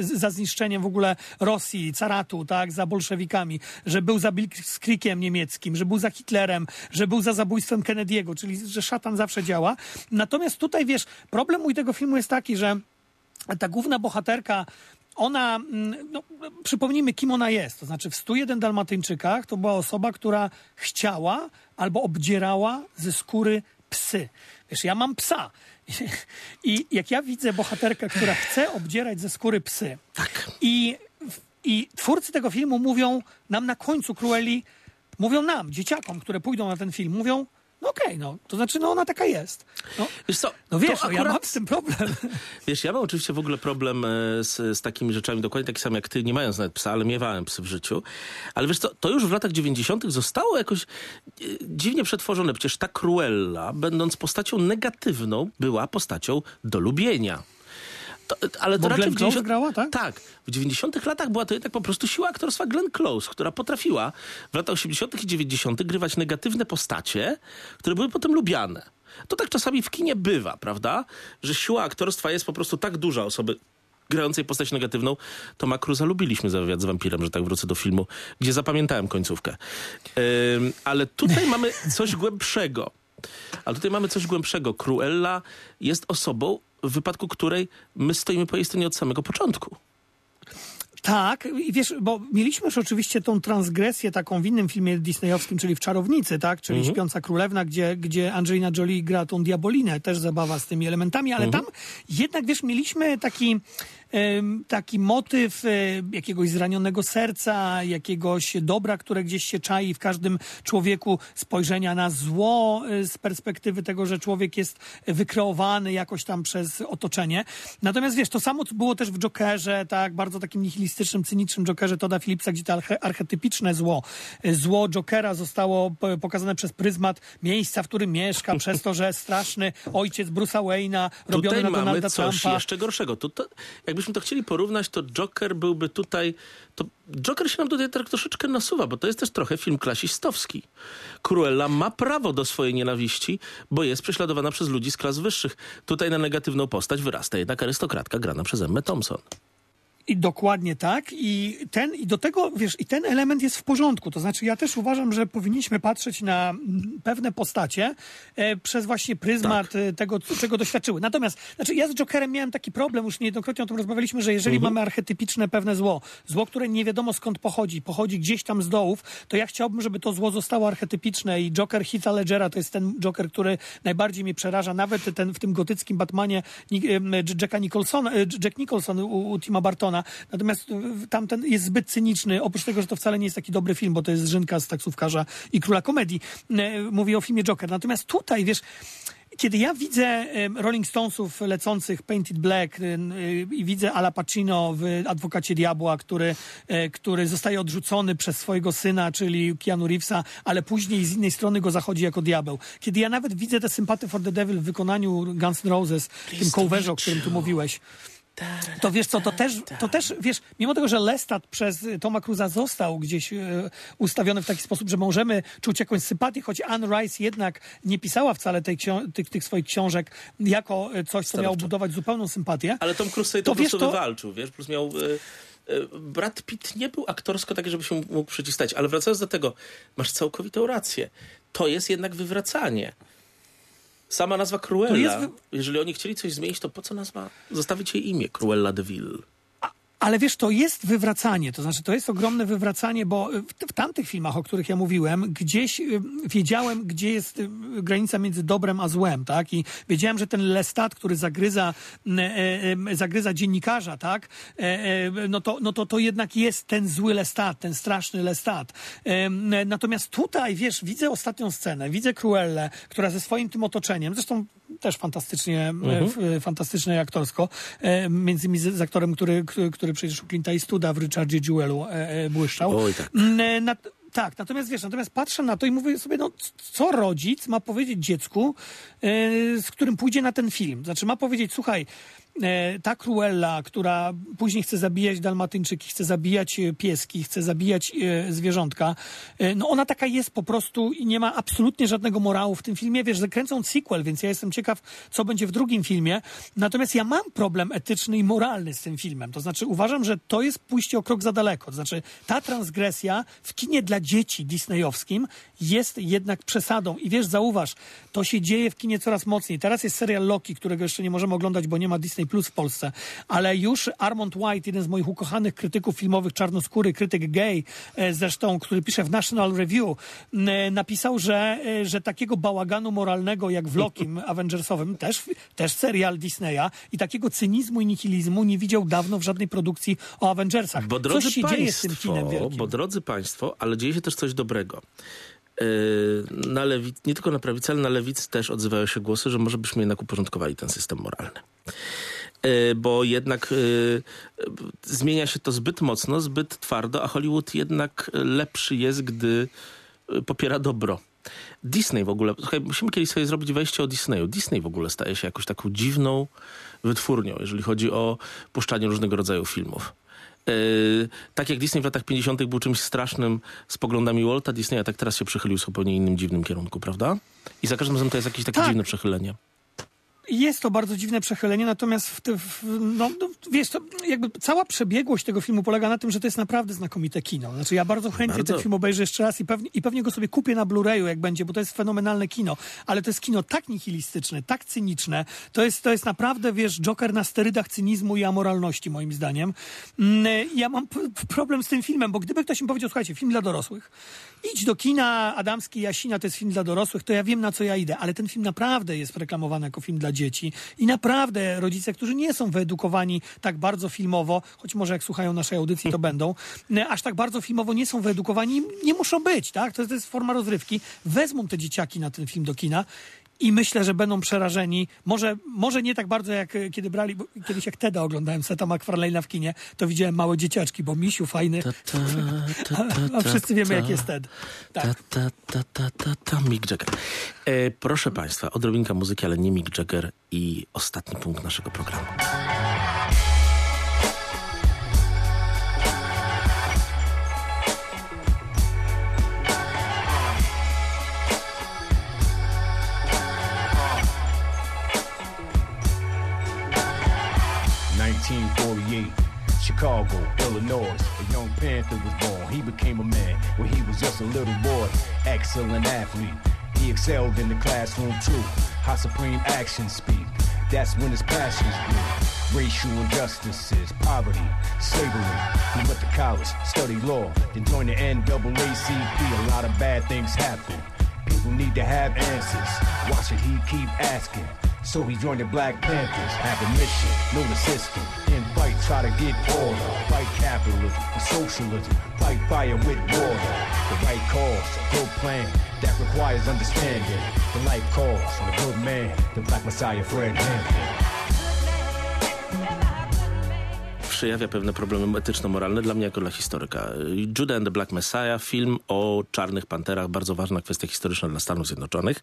za zniszczeniem w ogóle Rosji, caratu, tak, za bolszewikami, że był za Blitzkriekiem niemieckim, że był za Hitlerem, że był za zabójstwem Kennedy'ego, czyli że szatan zawsze działa. Natomiast tutaj, wiesz, problem mój tego filmu jest taki, że ta główna bohaterka, ona, mm, no, przypomnijmy, kim ona jest. To znaczy w 101 Dalmatyńczykach to była osoba, która chciała albo obdzierała ze skóry psy. Wiesz, ja mam psa. I jak ja widzę bohaterkę, która chce obdzierać ze skóry psy. Tak. I, I twórcy tego filmu mówią nam na końcu Cruelli, mówią nam, dzieciakom, które pójdą na ten film, mówią, no okej, no, to znaczy, no ona taka jest. No, Wiesz co, no wiesz, to no, ja mam akurat- z tym problem. [LAUGHS] Wiesz, ja mam oczywiście w ogóle problem e, z, z takimi rzeczami, dokładnie taki sam jak ty, nie mając nawet psa, ale miewałem psy w życiu. Ale wiesz co, to już w latach 90. zostało jakoś e, dziwnie przetworzone. Przecież ta Cruella, będąc postacią negatywną, była postacią do lubienia. To, ale to Bo raczej Glenn w Close 90 grała, tak? Tak. W 90 latach była to jednak po prostu siła aktorstwa Glenn Close, która potrafiła w latach 80 i 90 grywać negatywne postacie, które były potem lubiane. To tak czasami w kinie bywa, prawda? Że siła aktorstwa jest po prostu tak duża osoby grającej postać negatywną. Toma Cruza lubiliśmy za wywiad z wampirem, że tak wrócę do filmu, gdzie zapamiętałem końcówkę. Ym, ale tutaj mamy coś [LAUGHS] głębszego. Ale tutaj mamy coś głębszego. Cruella jest osobą, w wypadku której my stoimy po jej stronie od samego początku. Tak, i wiesz, bo mieliśmy już oczywiście tą transgresję taką w innym filmie disneyowskim, czyli w Czarownicy, tak? Czyli Śpiąca Królewna, gdzie, gdzie Angelina Jolie gra tą diabolinę, też zabawa z tymi elementami, ale tam jednak, wiesz, mieliśmy taki taki motyw e, jakiegoś zranionego serca, jakiegoś dobra, które gdzieś się czai w każdym człowieku, spojrzenia na zło e, z perspektywy tego, że człowiek jest wykreowany jakoś tam przez otoczenie. Natomiast wiesz, to samo było też w Jokerze, tak, bardzo takim nihilistycznym, cynicznym Jokerze Toda Phillipsa, gdzie to arche- archetypiczne zło, e, zło Jokera zostało pokazane przez pryzmat miejsca, w którym mieszka, [LAUGHS] przez to, że straszny ojciec Bruce'a Wayne'a, robiony Tutaj na mamy Donalda coś Trumpa. jeszcze gorszego. Tu, to, jakbyśmy to chcieli porównać, to Joker byłby tutaj... To Joker się nam tutaj tak troszeczkę nasuwa, bo to jest też trochę film klasistowski. Cruella ma prawo do swojej nienawiści, bo jest prześladowana przez ludzi z klas wyższych. Tutaj na negatywną postać wyrasta jednak arystokratka grana przez Emmę Thompson. I dokładnie tak. I ten, i do tego, wiesz, i ten element jest w porządku. To znaczy, ja też uważam, że powinniśmy patrzeć na mm, pewne postacie e, przez właśnie pryzmat Tak. e, tego, czego doświadczyły. Natomiast, znaczy, ja z Jokerem miałem taki problem, już niejednokrotnie o tym rozmawialiśmy, że jeżeli Mhm. mamy archetypiczne pewne zło, zło, które nie wiadomo skąd pochodzi, pochodzi gdzieś tam z dołów, to ja chciałbym, żeby to zło zostało archetypiczne i Joker Heatha Ledgera to jest ten Joker, który najbardziej mnie przeraża, nawet ten w tym gotyckim Batmanie Jacka Nicholsona, e, Jack Nicholson u, u Tima Bartona. Natomiast e, tamten jest zbyt cyniczny, oprócz tego, że to wcale nie jest taki dobry film, bo to jest Rzynka z taksówkarza i króla komedii. E, Mówię o filmie Joker. Natomiast tutaj, wiesz, kiedy ja widzę em, Rolling Stonesów lecących Painted Black y, y, i widzę Ala Pacino w Adwokacie Diabła, który, który zostaje odrzucony przez swojego syna, czyli Keanu Reevesa, ale później z innej strony go zachodzi jako diabeł. Kiedy ja nawet widzę te sympatie for the Devil w wykonaniu Guns N' Roses, tym coverze, o którym tu mówiłeś, to wiesz co, to też, to też, wiesz, mimo tego, że Lestat przez Toma Cruza został gdzieś e, ustawiony w taki sposób, że możemy czuć jakąś sympatię, choć Anne Rice jednak nie pisała wcale tej tych, tych swoich książek jako e, coś, co miało budować zupełną sympatię. Ale Tom Cruise sobie to, To po prostu to- wywalczył, wiesz, plus miał... Y, Brad Pitt nie był aktorsko taki, żeby się mógł przeciwstać, ale wracając do tego, masz całkowitą rację. To jest jednak wywracanie. Sama nazwa Cruella. Jest Jeżeli oni chcieli coś zmienić, to po co nazwa? Zostawić jej imię Cruella de Vil. Ale wiesz, to jest wywracanie, to znaczy to jest ogromne wywracanie, bo w, w tamtych filmach, o których ja mówiłem, gdzieś y, wiedziałem, gdzie jest y, granica między dobrem a złem, tak? I wiedziałem, że ten Lestat, który zagryza, e, e, zagryza dziennikarza, tak? E, no, to, no to to jednak jest ten zły Lestat, ten straszny Lestat. Natomiast tutaj, wiesz, widzę ostatnią scenę, widzę Cruellę, która ze swoim tym otoczeniem, zresztą też fantastycznie, e, fantastycznie aktorsko, między innymi z, aktorem, który, który, który przecież u Clint'a Eastwooda w Richardzie Jewelu e, e, błyszczał. Oj, tak. Mm, e, nat- tak, natomiast wiesz, natomiast patrzę na to i mówię sobie, no co rodzic ma powiedzieć dziecku, z którym pójdzie na ten film? Znaczy ma powiedzieć, słuchaj, ta Cruella, która później chce zabijać dalmatyńczyki, chce zabijać e, pieski, chce zabijać e, zwierzątka, e, no ona taka jest po prostu i nie ma absolutnie żadnego morału w tym filmie. Wiesz, zakręcą sequel, więc ja jestem ciekaw, co będzie w drugim filmie. Natomiast ja mam problem etyczny i moralny z tym filmem. To znaczy uważam, że to jest pójście o krok za daleko. To znaczy ta transgresja w kinie dla dzieci disneyowskim jest jednak przesadą. I wiesz, zauważ, to się dzieje w kinie coraz mocniej. Teraz jest serial Loki, którego jeszcze nie możemy oglądać, bo nie ma Disney Plus w Polsce. Ale już Armand White, jeden z moich ukochanych krytyków filmowych, czarnoskóry, krytyk gay, e, zresztą, który pisze w National Review, e, napisał, że, e, że takiego bałaganu moralnego jak w Lokim [LAUGHS] Avengersowym, też, też serial Disneya, i takiego cynizmu i nihilizmu nie widział dawno w żadnej produkcji o Avengersach. Bo drodzy Coś się dzieje z tym państwo, kinem wielkim. bo drodzy państwo, ale dzieje się też coś dobrego. Na lewicy, nie tylko na prawicy, ale na lewicy też odzywają się głosy, że może byśmy jednak uporządkowali ten system moralny. Yy, Bo jednak yy, zmienia się to zbyt mocno, zbyt twardo, a Hollywood jednak lepszy jest, gdy yy, popiera dobro. Disney w ogóle, słuchaj, musimy kiedyś sobie zrobić wejście o Disneyu. Disney w ogóle staje się jakąś taką dziwną wytwórnią, jeżeli chodzi o puszczanie różnego rodzaju filmów. Yy, tak jak Disney w latach 50. był czymś strasznym z poglądami Walta Disneya, tak teraz się przychylił w zupełnie innym dziwnym kierunku, prawda? I za każdym razem to jest jakieś takie Tak. dziwne przechylenie. Jest to bardzo dziwne przechylenie, natomiast w, te- w, no, no, wiesz, to jakby cała przebiegłość tego filmu polega na tym, że to jest naprawdę znakomite kino. Znaczy ja bardzo chętnie Bardzo. ten film obejrzę jeszcze raz i pewnie, i pewnie go sobie kupię na Blu-rayu, jak będzie, bo to jest fenomenalne kino. Ale to jest kino tak nihilistyczne, tak cyniczne. To jest, to jest naprawdę, wiesz, Joker na sterydach cynizmu i amoralności, moim zdaniem. Mm, Ja mam problem z tym filmem, bo gdyby ktoś mi powiedział, słuchajcie, film dla dorosłych, idź do kina, Adamski Jasina to jest film dla dorosłych, to ja wiem, na co ja idę. Ale ten film naprawdę jest reklamowany jako film dla dzieci. I naprawdę rodzice, którzy nie są wyedukowani tak bardzo filmowo, choć może jak słuchają naszej audycji, to będą, e, aż tak bardzo filmowo nie są wyedukowani, nie muszą być, tak? To jest, to jest forma rozrywki. Wezmą te dzieciaki na ten film do kina i myślę, że będą przerażeni. Może, może nie tak bardzo jak e, kiedy brali, bo kiedyś jak Teda oglądałem Seta MacFarlane'a w kinie, to widziałem małe dzieciaczki, bo misiu fajny. Ta, ta, ta, ta, [LAUGHS] A wszyscy wiemy, jak jest Ted. Tak. Ta, ta, ta, ta, ta, ta, Mick Jagger. E, proszę Państwa, odrobinka muzyki, ale nie Mick Jagger i ostatni punkt naszego programu. Nineteen forty-eight, Chicago, Illinois. A young Panther was born. He became a man when he was just a little boy. Excellent athlete. He excelled in the classroom too. How supreme actions speak. That's when his passions grew. Racial injustices, poverty, slavery. He went to college, studied law, then joined the NAACP. A lot of bad things happen. People need to have answers. Why should he keep asking? So he joined the Black Panthers, have a mission, the system. In fight, try to get order. Fight capitalism and socialism. Fight fire with water. The right cause, a good plan that requires understanding. The life cause and a good man, the Black Messiah Fred Hampton. Przejawia pewne problemy etyczno-moralne dla mnie jako dla historyka. Judah and the Black Messiah, film o czarnych panterach, bardzo ważna kwestia historyczna dla Stanów Zjednoczonych.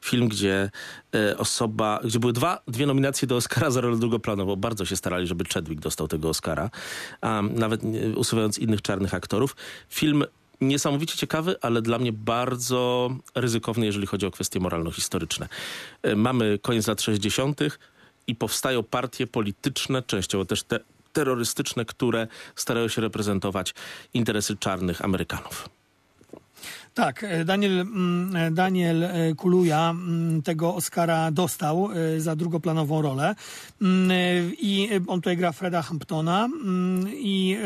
Film, gdzie e, osoba, gdzie były dwa, dwie nominacje do Oscara [LAUGHS] za rolę drugoplanową. Bardzo się starali, żeby Chadwick dostał tego Oscara, a nawet usuwając innych czarnych aktorów. Film niesamowicie ciekawy, ale dla mnie bardzo ryzykowny, jeżeli chodzi o kwestie moralno-historyczne. E, Mamy koniec lat 60. i powstają partie polityczne, częściowo też te terrorystyczne, które starają się reprezentować interesy czarnych Amerykanów. Tak, e, Daniel, mm, e, Daniel e, Kuluja mm, tego Oscara dostał za drugoplanową rolę Mm, i on tutaj gra Freda Hamptona i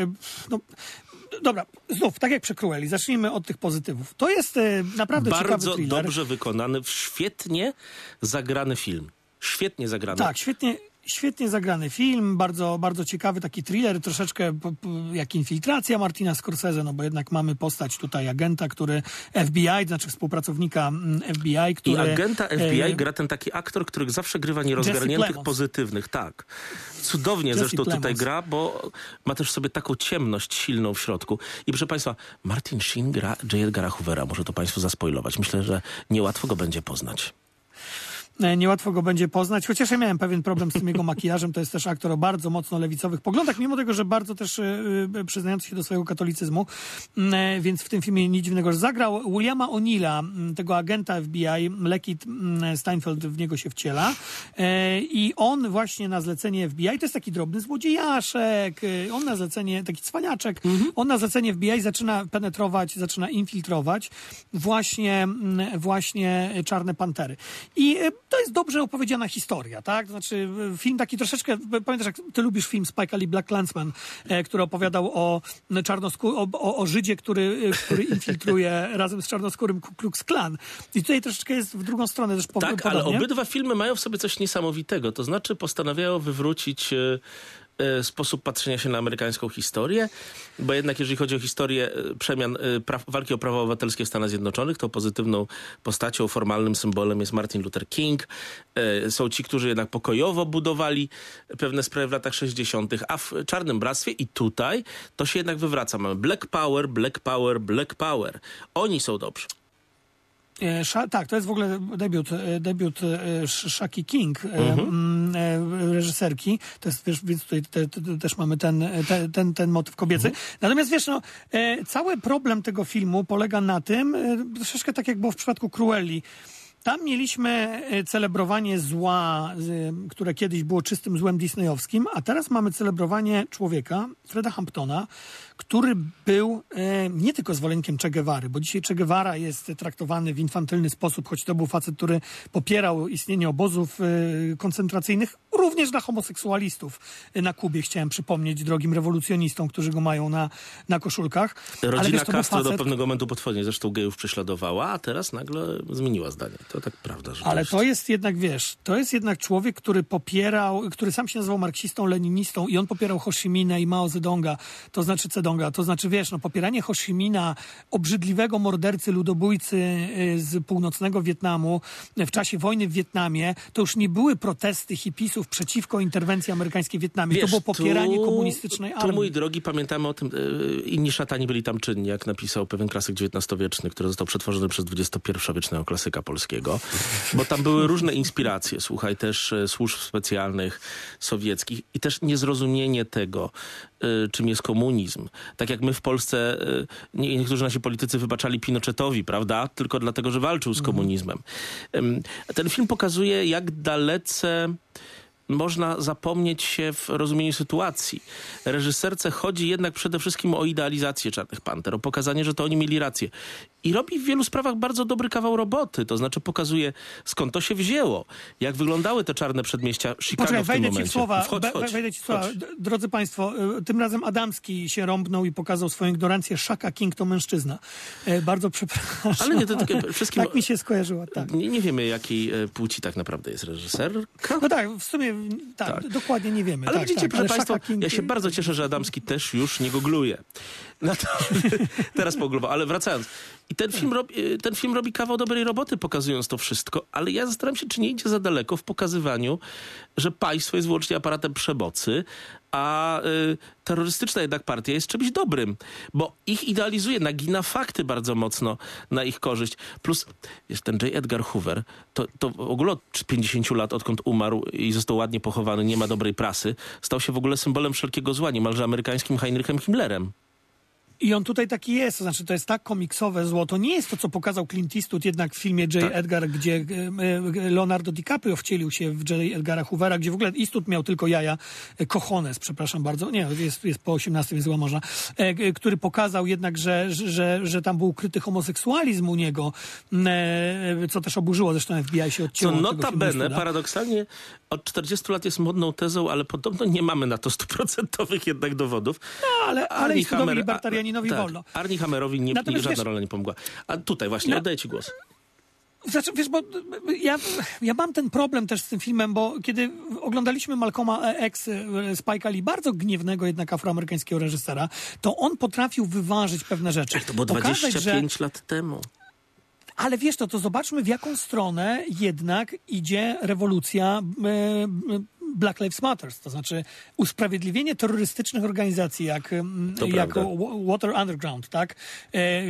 no, dobra, znów, tak jak przy Cruelli, zacznijmy od tych pozytywów. To jest naprawdę ciekawy Bardzo thriller. dobrze wykonany, świetnie zagrany film. Świetnie zagrany. Tak, świetnie, świetnie zagrany film, bardzo, bardzo ciekawy taki thriller, troszeczkę jak infiltracja Martina Scorsese, no bo jednak mamy postać tutaj agenta, który FBI, to znaczy współpracownika mm, FBI, który... I agenta FBI e, gra ten taki aktor, który zawsze grywa nierozgarniętych, pozytywnych. Tak. Cudownie Jesse zresztą tutaj Plemons. gra, bo ma też w sobie taką ciemność silną w środku. I proszę Państwa, Martin Sheen gra J. Edgara Hoovera. Może to Państwu zaspoilować. Myślę, że niełatwo go będzie poznać. E, Niełatwo go będzie poznać, chociaż ja miałem pewien problem z tym jego makijażem. To jest też aktor o bardzo mocno lewicowych poglądach, mimo tego, że bardzo też e, e, przyznający się do swojego katolicyzmu, Mm, więc w tym filmie nic dziwnego, że zagrał Williama O'Neilla, mm, tego agenta FBI, Lekit mm, Steinfeld w niego się wciela i on właśnie na zlecenie FBI, to jest taki drobny złodziejaszek, on na zlecenie, taki cwaniaczek, on na zlecenie FBI zaczyna penetrować, zaczyna infiltrować właśnie, właśnie Czarne Pantery. I to jest dobrze opowiedziana historia, tak? Znaczy e, film taki troszeczkę, pamiętasz jak ty lubisz film Spike Lee Black Clansman, e, który opowiadał o czarnoskór, o, o, o Żydzie, który, e, który [LAUGHS] infiltruje razem z czarnoskórym Ku Klux Klan. I tutaj troszeczkę jest w drugą stronę też po, Tak, ale podobnie. obydwa filmy mają w sobie coś niesamowitego. To znaczy postanawiają wywrócić sposób patrzenia się na amerykańską historię, bo jednak jeżeli chodzi o historię e, przemian e, walki o prawa obywatelskie w Stanach Zjednoczonych, to pozytywną postacią, formalnym symbolem jest Martin Luther King. E, Są ci, którzy jednak pokojowo budowali pewne sprawy w latach 60., a w Czarnym Bractwie i tutaj to się jednak wywraca. Mamy Black Power, Black Power, Black Power. Oni są dobrzy. E, Sza, tak, to jest w ogóle debiut, e, debiut e, Sh- Shaki King, e, reżyserki. To jest, wiesz, więc tutaj te, te, te, też mamy ten, te, ten, ten motyw kobiecy. Natomiast wiesz, no, cały problem tego filmu polega na tym, troszeczkę tak jak było w przypadku Cruelli, tam mieliśmy e, celebrowanie zła, które kiedyś było czystym złem disneyowskim, a teraz mamy celebrowanie człowieka, Freda Hamptona, który był e, nie tylko zwolennikiem Che Guevary, bo dzisiaj Che Guevara jest traktowany w infantylny sposób, choć to był facet, który popierał istnienie obozów e, koncentracyjnych, również dla homoseksualistów na Kubie, chciałem przypomnieć drogim rewolucjonistom, którzy go mają na, na koszulkach. Ale Rodzina wiesz, to był Castro do facet, pewnego momentu potwornie zresztą gejów prześladowała, a teraz nagle zmieniła zdanie. To tak prawda, że Ale to jest jednak, wiesz, to jest jednak człowiek, który popierał, który sam się nazywał marksistą, leninistą i on popierał Ho Chi Minha i Mao Zedonga, to znaczy Cedonga, to znaczy, wiesz, no popieranie Ho Chi Minha, obrzydliwego mordercy, ludobójcy y, z północnego Wietnamu w czasie wojny w Wietnamie, to już nie były protesty hipisów przeciwko interwencji amerykańskiej w Wietnamie, to Wiesz, było popieranie tu- komunistycznej Tu, armii. mój drogi, pamiętamy o tym, e, inni szatani byli tam czynni, jak napisał pewien klasyk XIX-wieczny, który został przetworzony przez XXI-wiecznego klasyka polskiego, bo tam były różne inspiracje, słuchaj, też e, służb specjalnych sowieckich i też niezrozumienie tego, e, czym jest komunizm. Tak jak my w Polsce, nie, niektórzy nasi politycy wybaczali Pinochetowi, prawda? Tylko dlatego, że walczył z komunizmem. Em, Ten film pokazuje, jak dalece można zapomnieć się w rozumieniu sytuacji. Reżyserce chodzi jednak przede wszystkim o idealizację Czarnych Panter, o pokazanie, że to oni mieli rację. I robi w wielu sprawach bardzo dobry kawał roboty, to znaczy pokazuje skąd to się wzięło, jak wyglądały te czarne przedmieścia Chicago Poczekaj, w tym wejdę ci momencie. w słowa. Wchodź, wejdę ci w słowa. wchodź. D- Drodzy Państwo, y, tym razem Adamski się rąbnął i pokazał swoją ignorancję. Shaka King to mężczyzna. E, Bardzo przepraszam. Ale nie, to takie [LAUGHS] wszystkim... Tak mi się skojarzyło, tak. Nie, nie wiemy, jakiej e, płci tak naprawdę jest reżyserka. No tak, w sumie tak, Tak. dokładnie nie wiemy. Ale tak, widzicie, tak, proszę ale Państwa, King- ja się bardzo cieszę, że Adamski też już nie googluje. [LAUGHS] No to, [LAUGHS] teraz poglował, ale wracając. I ten film, robi, ten film robi kawał dobrej roboty, pokazując to wszystko, ale ja zastanawiam się, czy nie idzie za daleko w pokazywaniu, że państwo jest wyłącznie aparatem przemocy, a y, terrorystyczna jednak partia jest czymś dobrym, bo ich idealizuje, nagina fakty bardzo mocno na ich korzyść. Plus, wiesz, ten J. Edgar Hoover, to, to w ogóle od 50 lat, odkąd umarł i został ładnie pochowany, nie ma dobrej prasy, stał się w ogóle symbolem wszelkiego zła, niemalże amerykańskim Heinrichem Himmlerem. I on tutaj taki jest, to znaczy to jest tak komiksowe zło. To nie jest to, co pokazał Clint Eastwood jednak w filmie J. Tak. Edgar, gdzie e, e, Leonardo DiCaprio wcielił się w J. Edgara Hoovera, gdzie w ogóle Eastwood miał tylko jaja, e, cojones, przepraszam bardzo, nie, jest, jest po 18, więc można, e, e, który pokazał jednak, że, że, że tam był ukryty homoseksualizm u niego, e, co też oburzyło, zresztą FBI się Co odcięło filmu notabene, paradoksalnie, od 40 lat jest modną tezą, ale podobno nie mamy na to stuprocentowych jednak dowodów. No, ale, ale Hammer- a- tak, wolno. Arnie Hammerowi nie, Natomiast żadna wiesz- rola nie pomogła. A tutaj właśnie, No. oddaję ci głos. Znaczy, wiesz, bo ja, ja mam ten problem też z tym filmem, bo kiedy oglądaliśmy Malcolma X e, Spike'a Lee, bardzo gniewnego jednak afroamerykańskiego reżysera, to on potrafił wyważyć pewne rzeczy. To było Pokazać, 25 lat temu. ale wiesz to, to zobaczmy w jaką stronę jednak idzie rewolucja Black Lives Matter, to znaczy usprawiedliwienie terrorystycznych organizacji jak, To jak prawda. Water Underground, tak? E,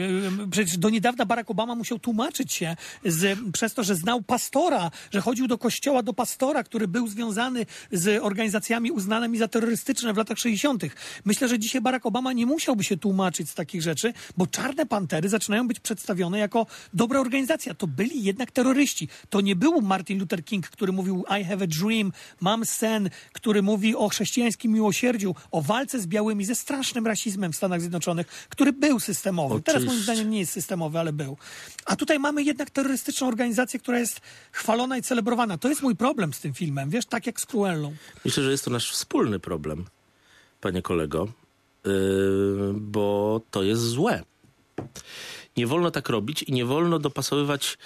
Przecież do niedawna Barack Obama musiał tłumaczyć się z, przez to, że znał pastora, że chodził do kościoła do pastora, który był związany z organizacjami uznanymi za terrorystyczne w latach 60. Myślę, że dzisiaj Barack Obama nie musiałby się tłumaczyć z takich rzeczy, bo Czarne Pantery zaczynają być przedstawione jako dobra organizacja. To byli jednak terroryści. To nie był Martin Luther King, który mówił I have a dream, mam sen, który mówi o chrześcijańskim miłosierdziu, o walce z białymi, ze strasznym rasizmem w Stanach Zjednoczonych, który był systemowy. Teraz moim zdaniem nie jest systemowy, ale był. A tutaj mamy jednak terrorystyczną organizację, która jest chwalona i celebrowana. To jest mój problem z tym filmem, wiesz, tak jak z Cruellą. Myślę, że jest to nasz wspólny problem, panie kolego, yy, bo to jest złe. Nie wolno tak robić i nie wolno dopasowywać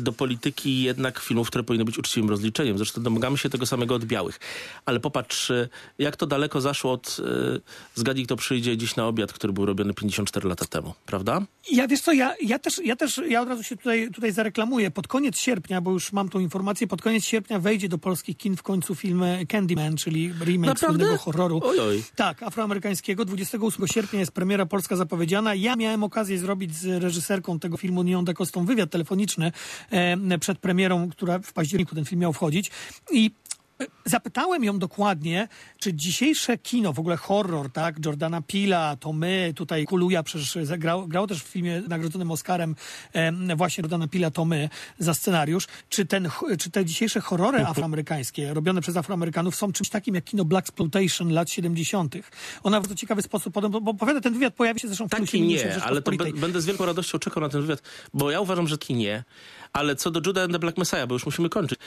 do polityki jednak filmów, które powinny być uczciwym rozliczeniem. Zresztą domagamy się tego samego od białych. Ale popatrz, y, jak to daleko zaszło od y, zgadnij, kto przyjdzie dziś na obiad, który był robiony 54 lata temu, prawda? Ja wiesz co, ja, ja też, ja też, ja od razu się tutaj, tutaj zareklamuję. Pod koniec sierpnia, bo już mam tą informację, pod koniec sierpnia wejdzie do polskich kin w końcu film Candyman, czyli remake Naprawdę? słynnego horroru. Ojoj. Tak, afroamerykańskiego. 28 sierpnia jest premiera polska zapowiedziana. Ja miałem okazję zrobić z reżyserką tego filmu Nią Dekostą wywiad telefoniczny przed premierą, która w październiku ten film miał wchodzić. I e, Zapytałem ją dokładnie, czy dzisiejsze kino, w ogóle horror, tak, Jordana Pila, to my, tutaj Kuluja przecież zagrał, grał też w filmie nagrodzonym Oscarem em, właśnie Jordana Pila, to my, za scenariusz, czy, ten, czy te dzisiejsze horrory afroamerykańskie, robione przez Afroamerykanów, są czymś takim jak kino Black Exploitation lat 70. Ona w bardzo ciekawy sposób bo, bo powiada, ten wywiad pojawi się zresztą w Tak i nie, ale to be- będę z wielką radością czekał na ten wywiad, bo ja uważam, że taki nie. Ale co do Judah and the Black Messiah, bo już musimy kończyć.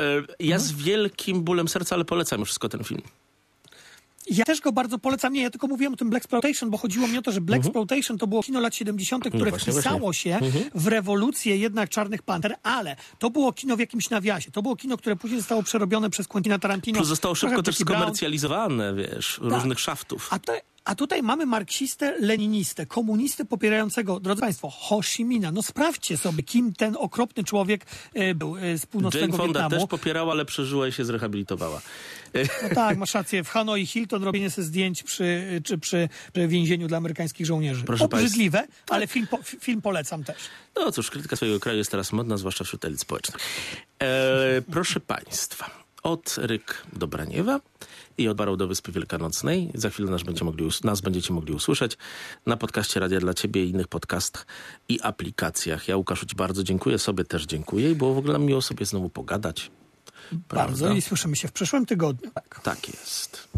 E, ja z wielkim bólem serca, ale polecam wszystko ten film. Ja też go bardzo polecam. Nie, ja tylko mówiłem o tym Black Exploitation, bo chodziło mi o to, że Black Exploitation to było kino lat 70., które Mhm. No właśnie, wpisało właśnie. Mhm. się w rewolucję jednak Czarnych Panter, ale to było kino w jakimś nawiasie. To było kino, które później zostało przerobione przez Quentina Tarantino. Plus zostało szybko też skomercjalizowane, wiesz, różnych szaftów. A, te, a tutaj mamy marksistę, leninistę, komunistę popierającego, drodzy Państwo, Ho Chi Minha. No sprawdźcie sobie, kim ten okropny człowiek e, był e, z Jane północnego Fonda Wietnamu. też popierała, ale przeżyła i się zrehabilitowała. No tak, masz rację. W Hanoi Hilton robienie sobie zdjęć przy, czy przy, przy więzieniu dla amerykańskich żołnierzy. Proszę Obrzydliwe, ale film, po, film polecam też. No cóż, krytyka swojego kraju jest teraz modna, zwłaszcza wśród elit społecznych. E, proszę Państwa, od Ryk do Braniewa i od Barał do Wyspy Wielkanocnej. Za chwilę nas, będzie mogli, nas będziecie mogli usłyszeć na podcaście Radia dla Ciebie i innych podcastach i aplikacjach. Ja Łukaszu Ci bardzo dziękuję, sobie też dziękuję i było w ogóle miło sobie znowu pogadać. Bardzo Prawda? i słyszymy się w przyszłym tygodniu. Tak. Tak jest.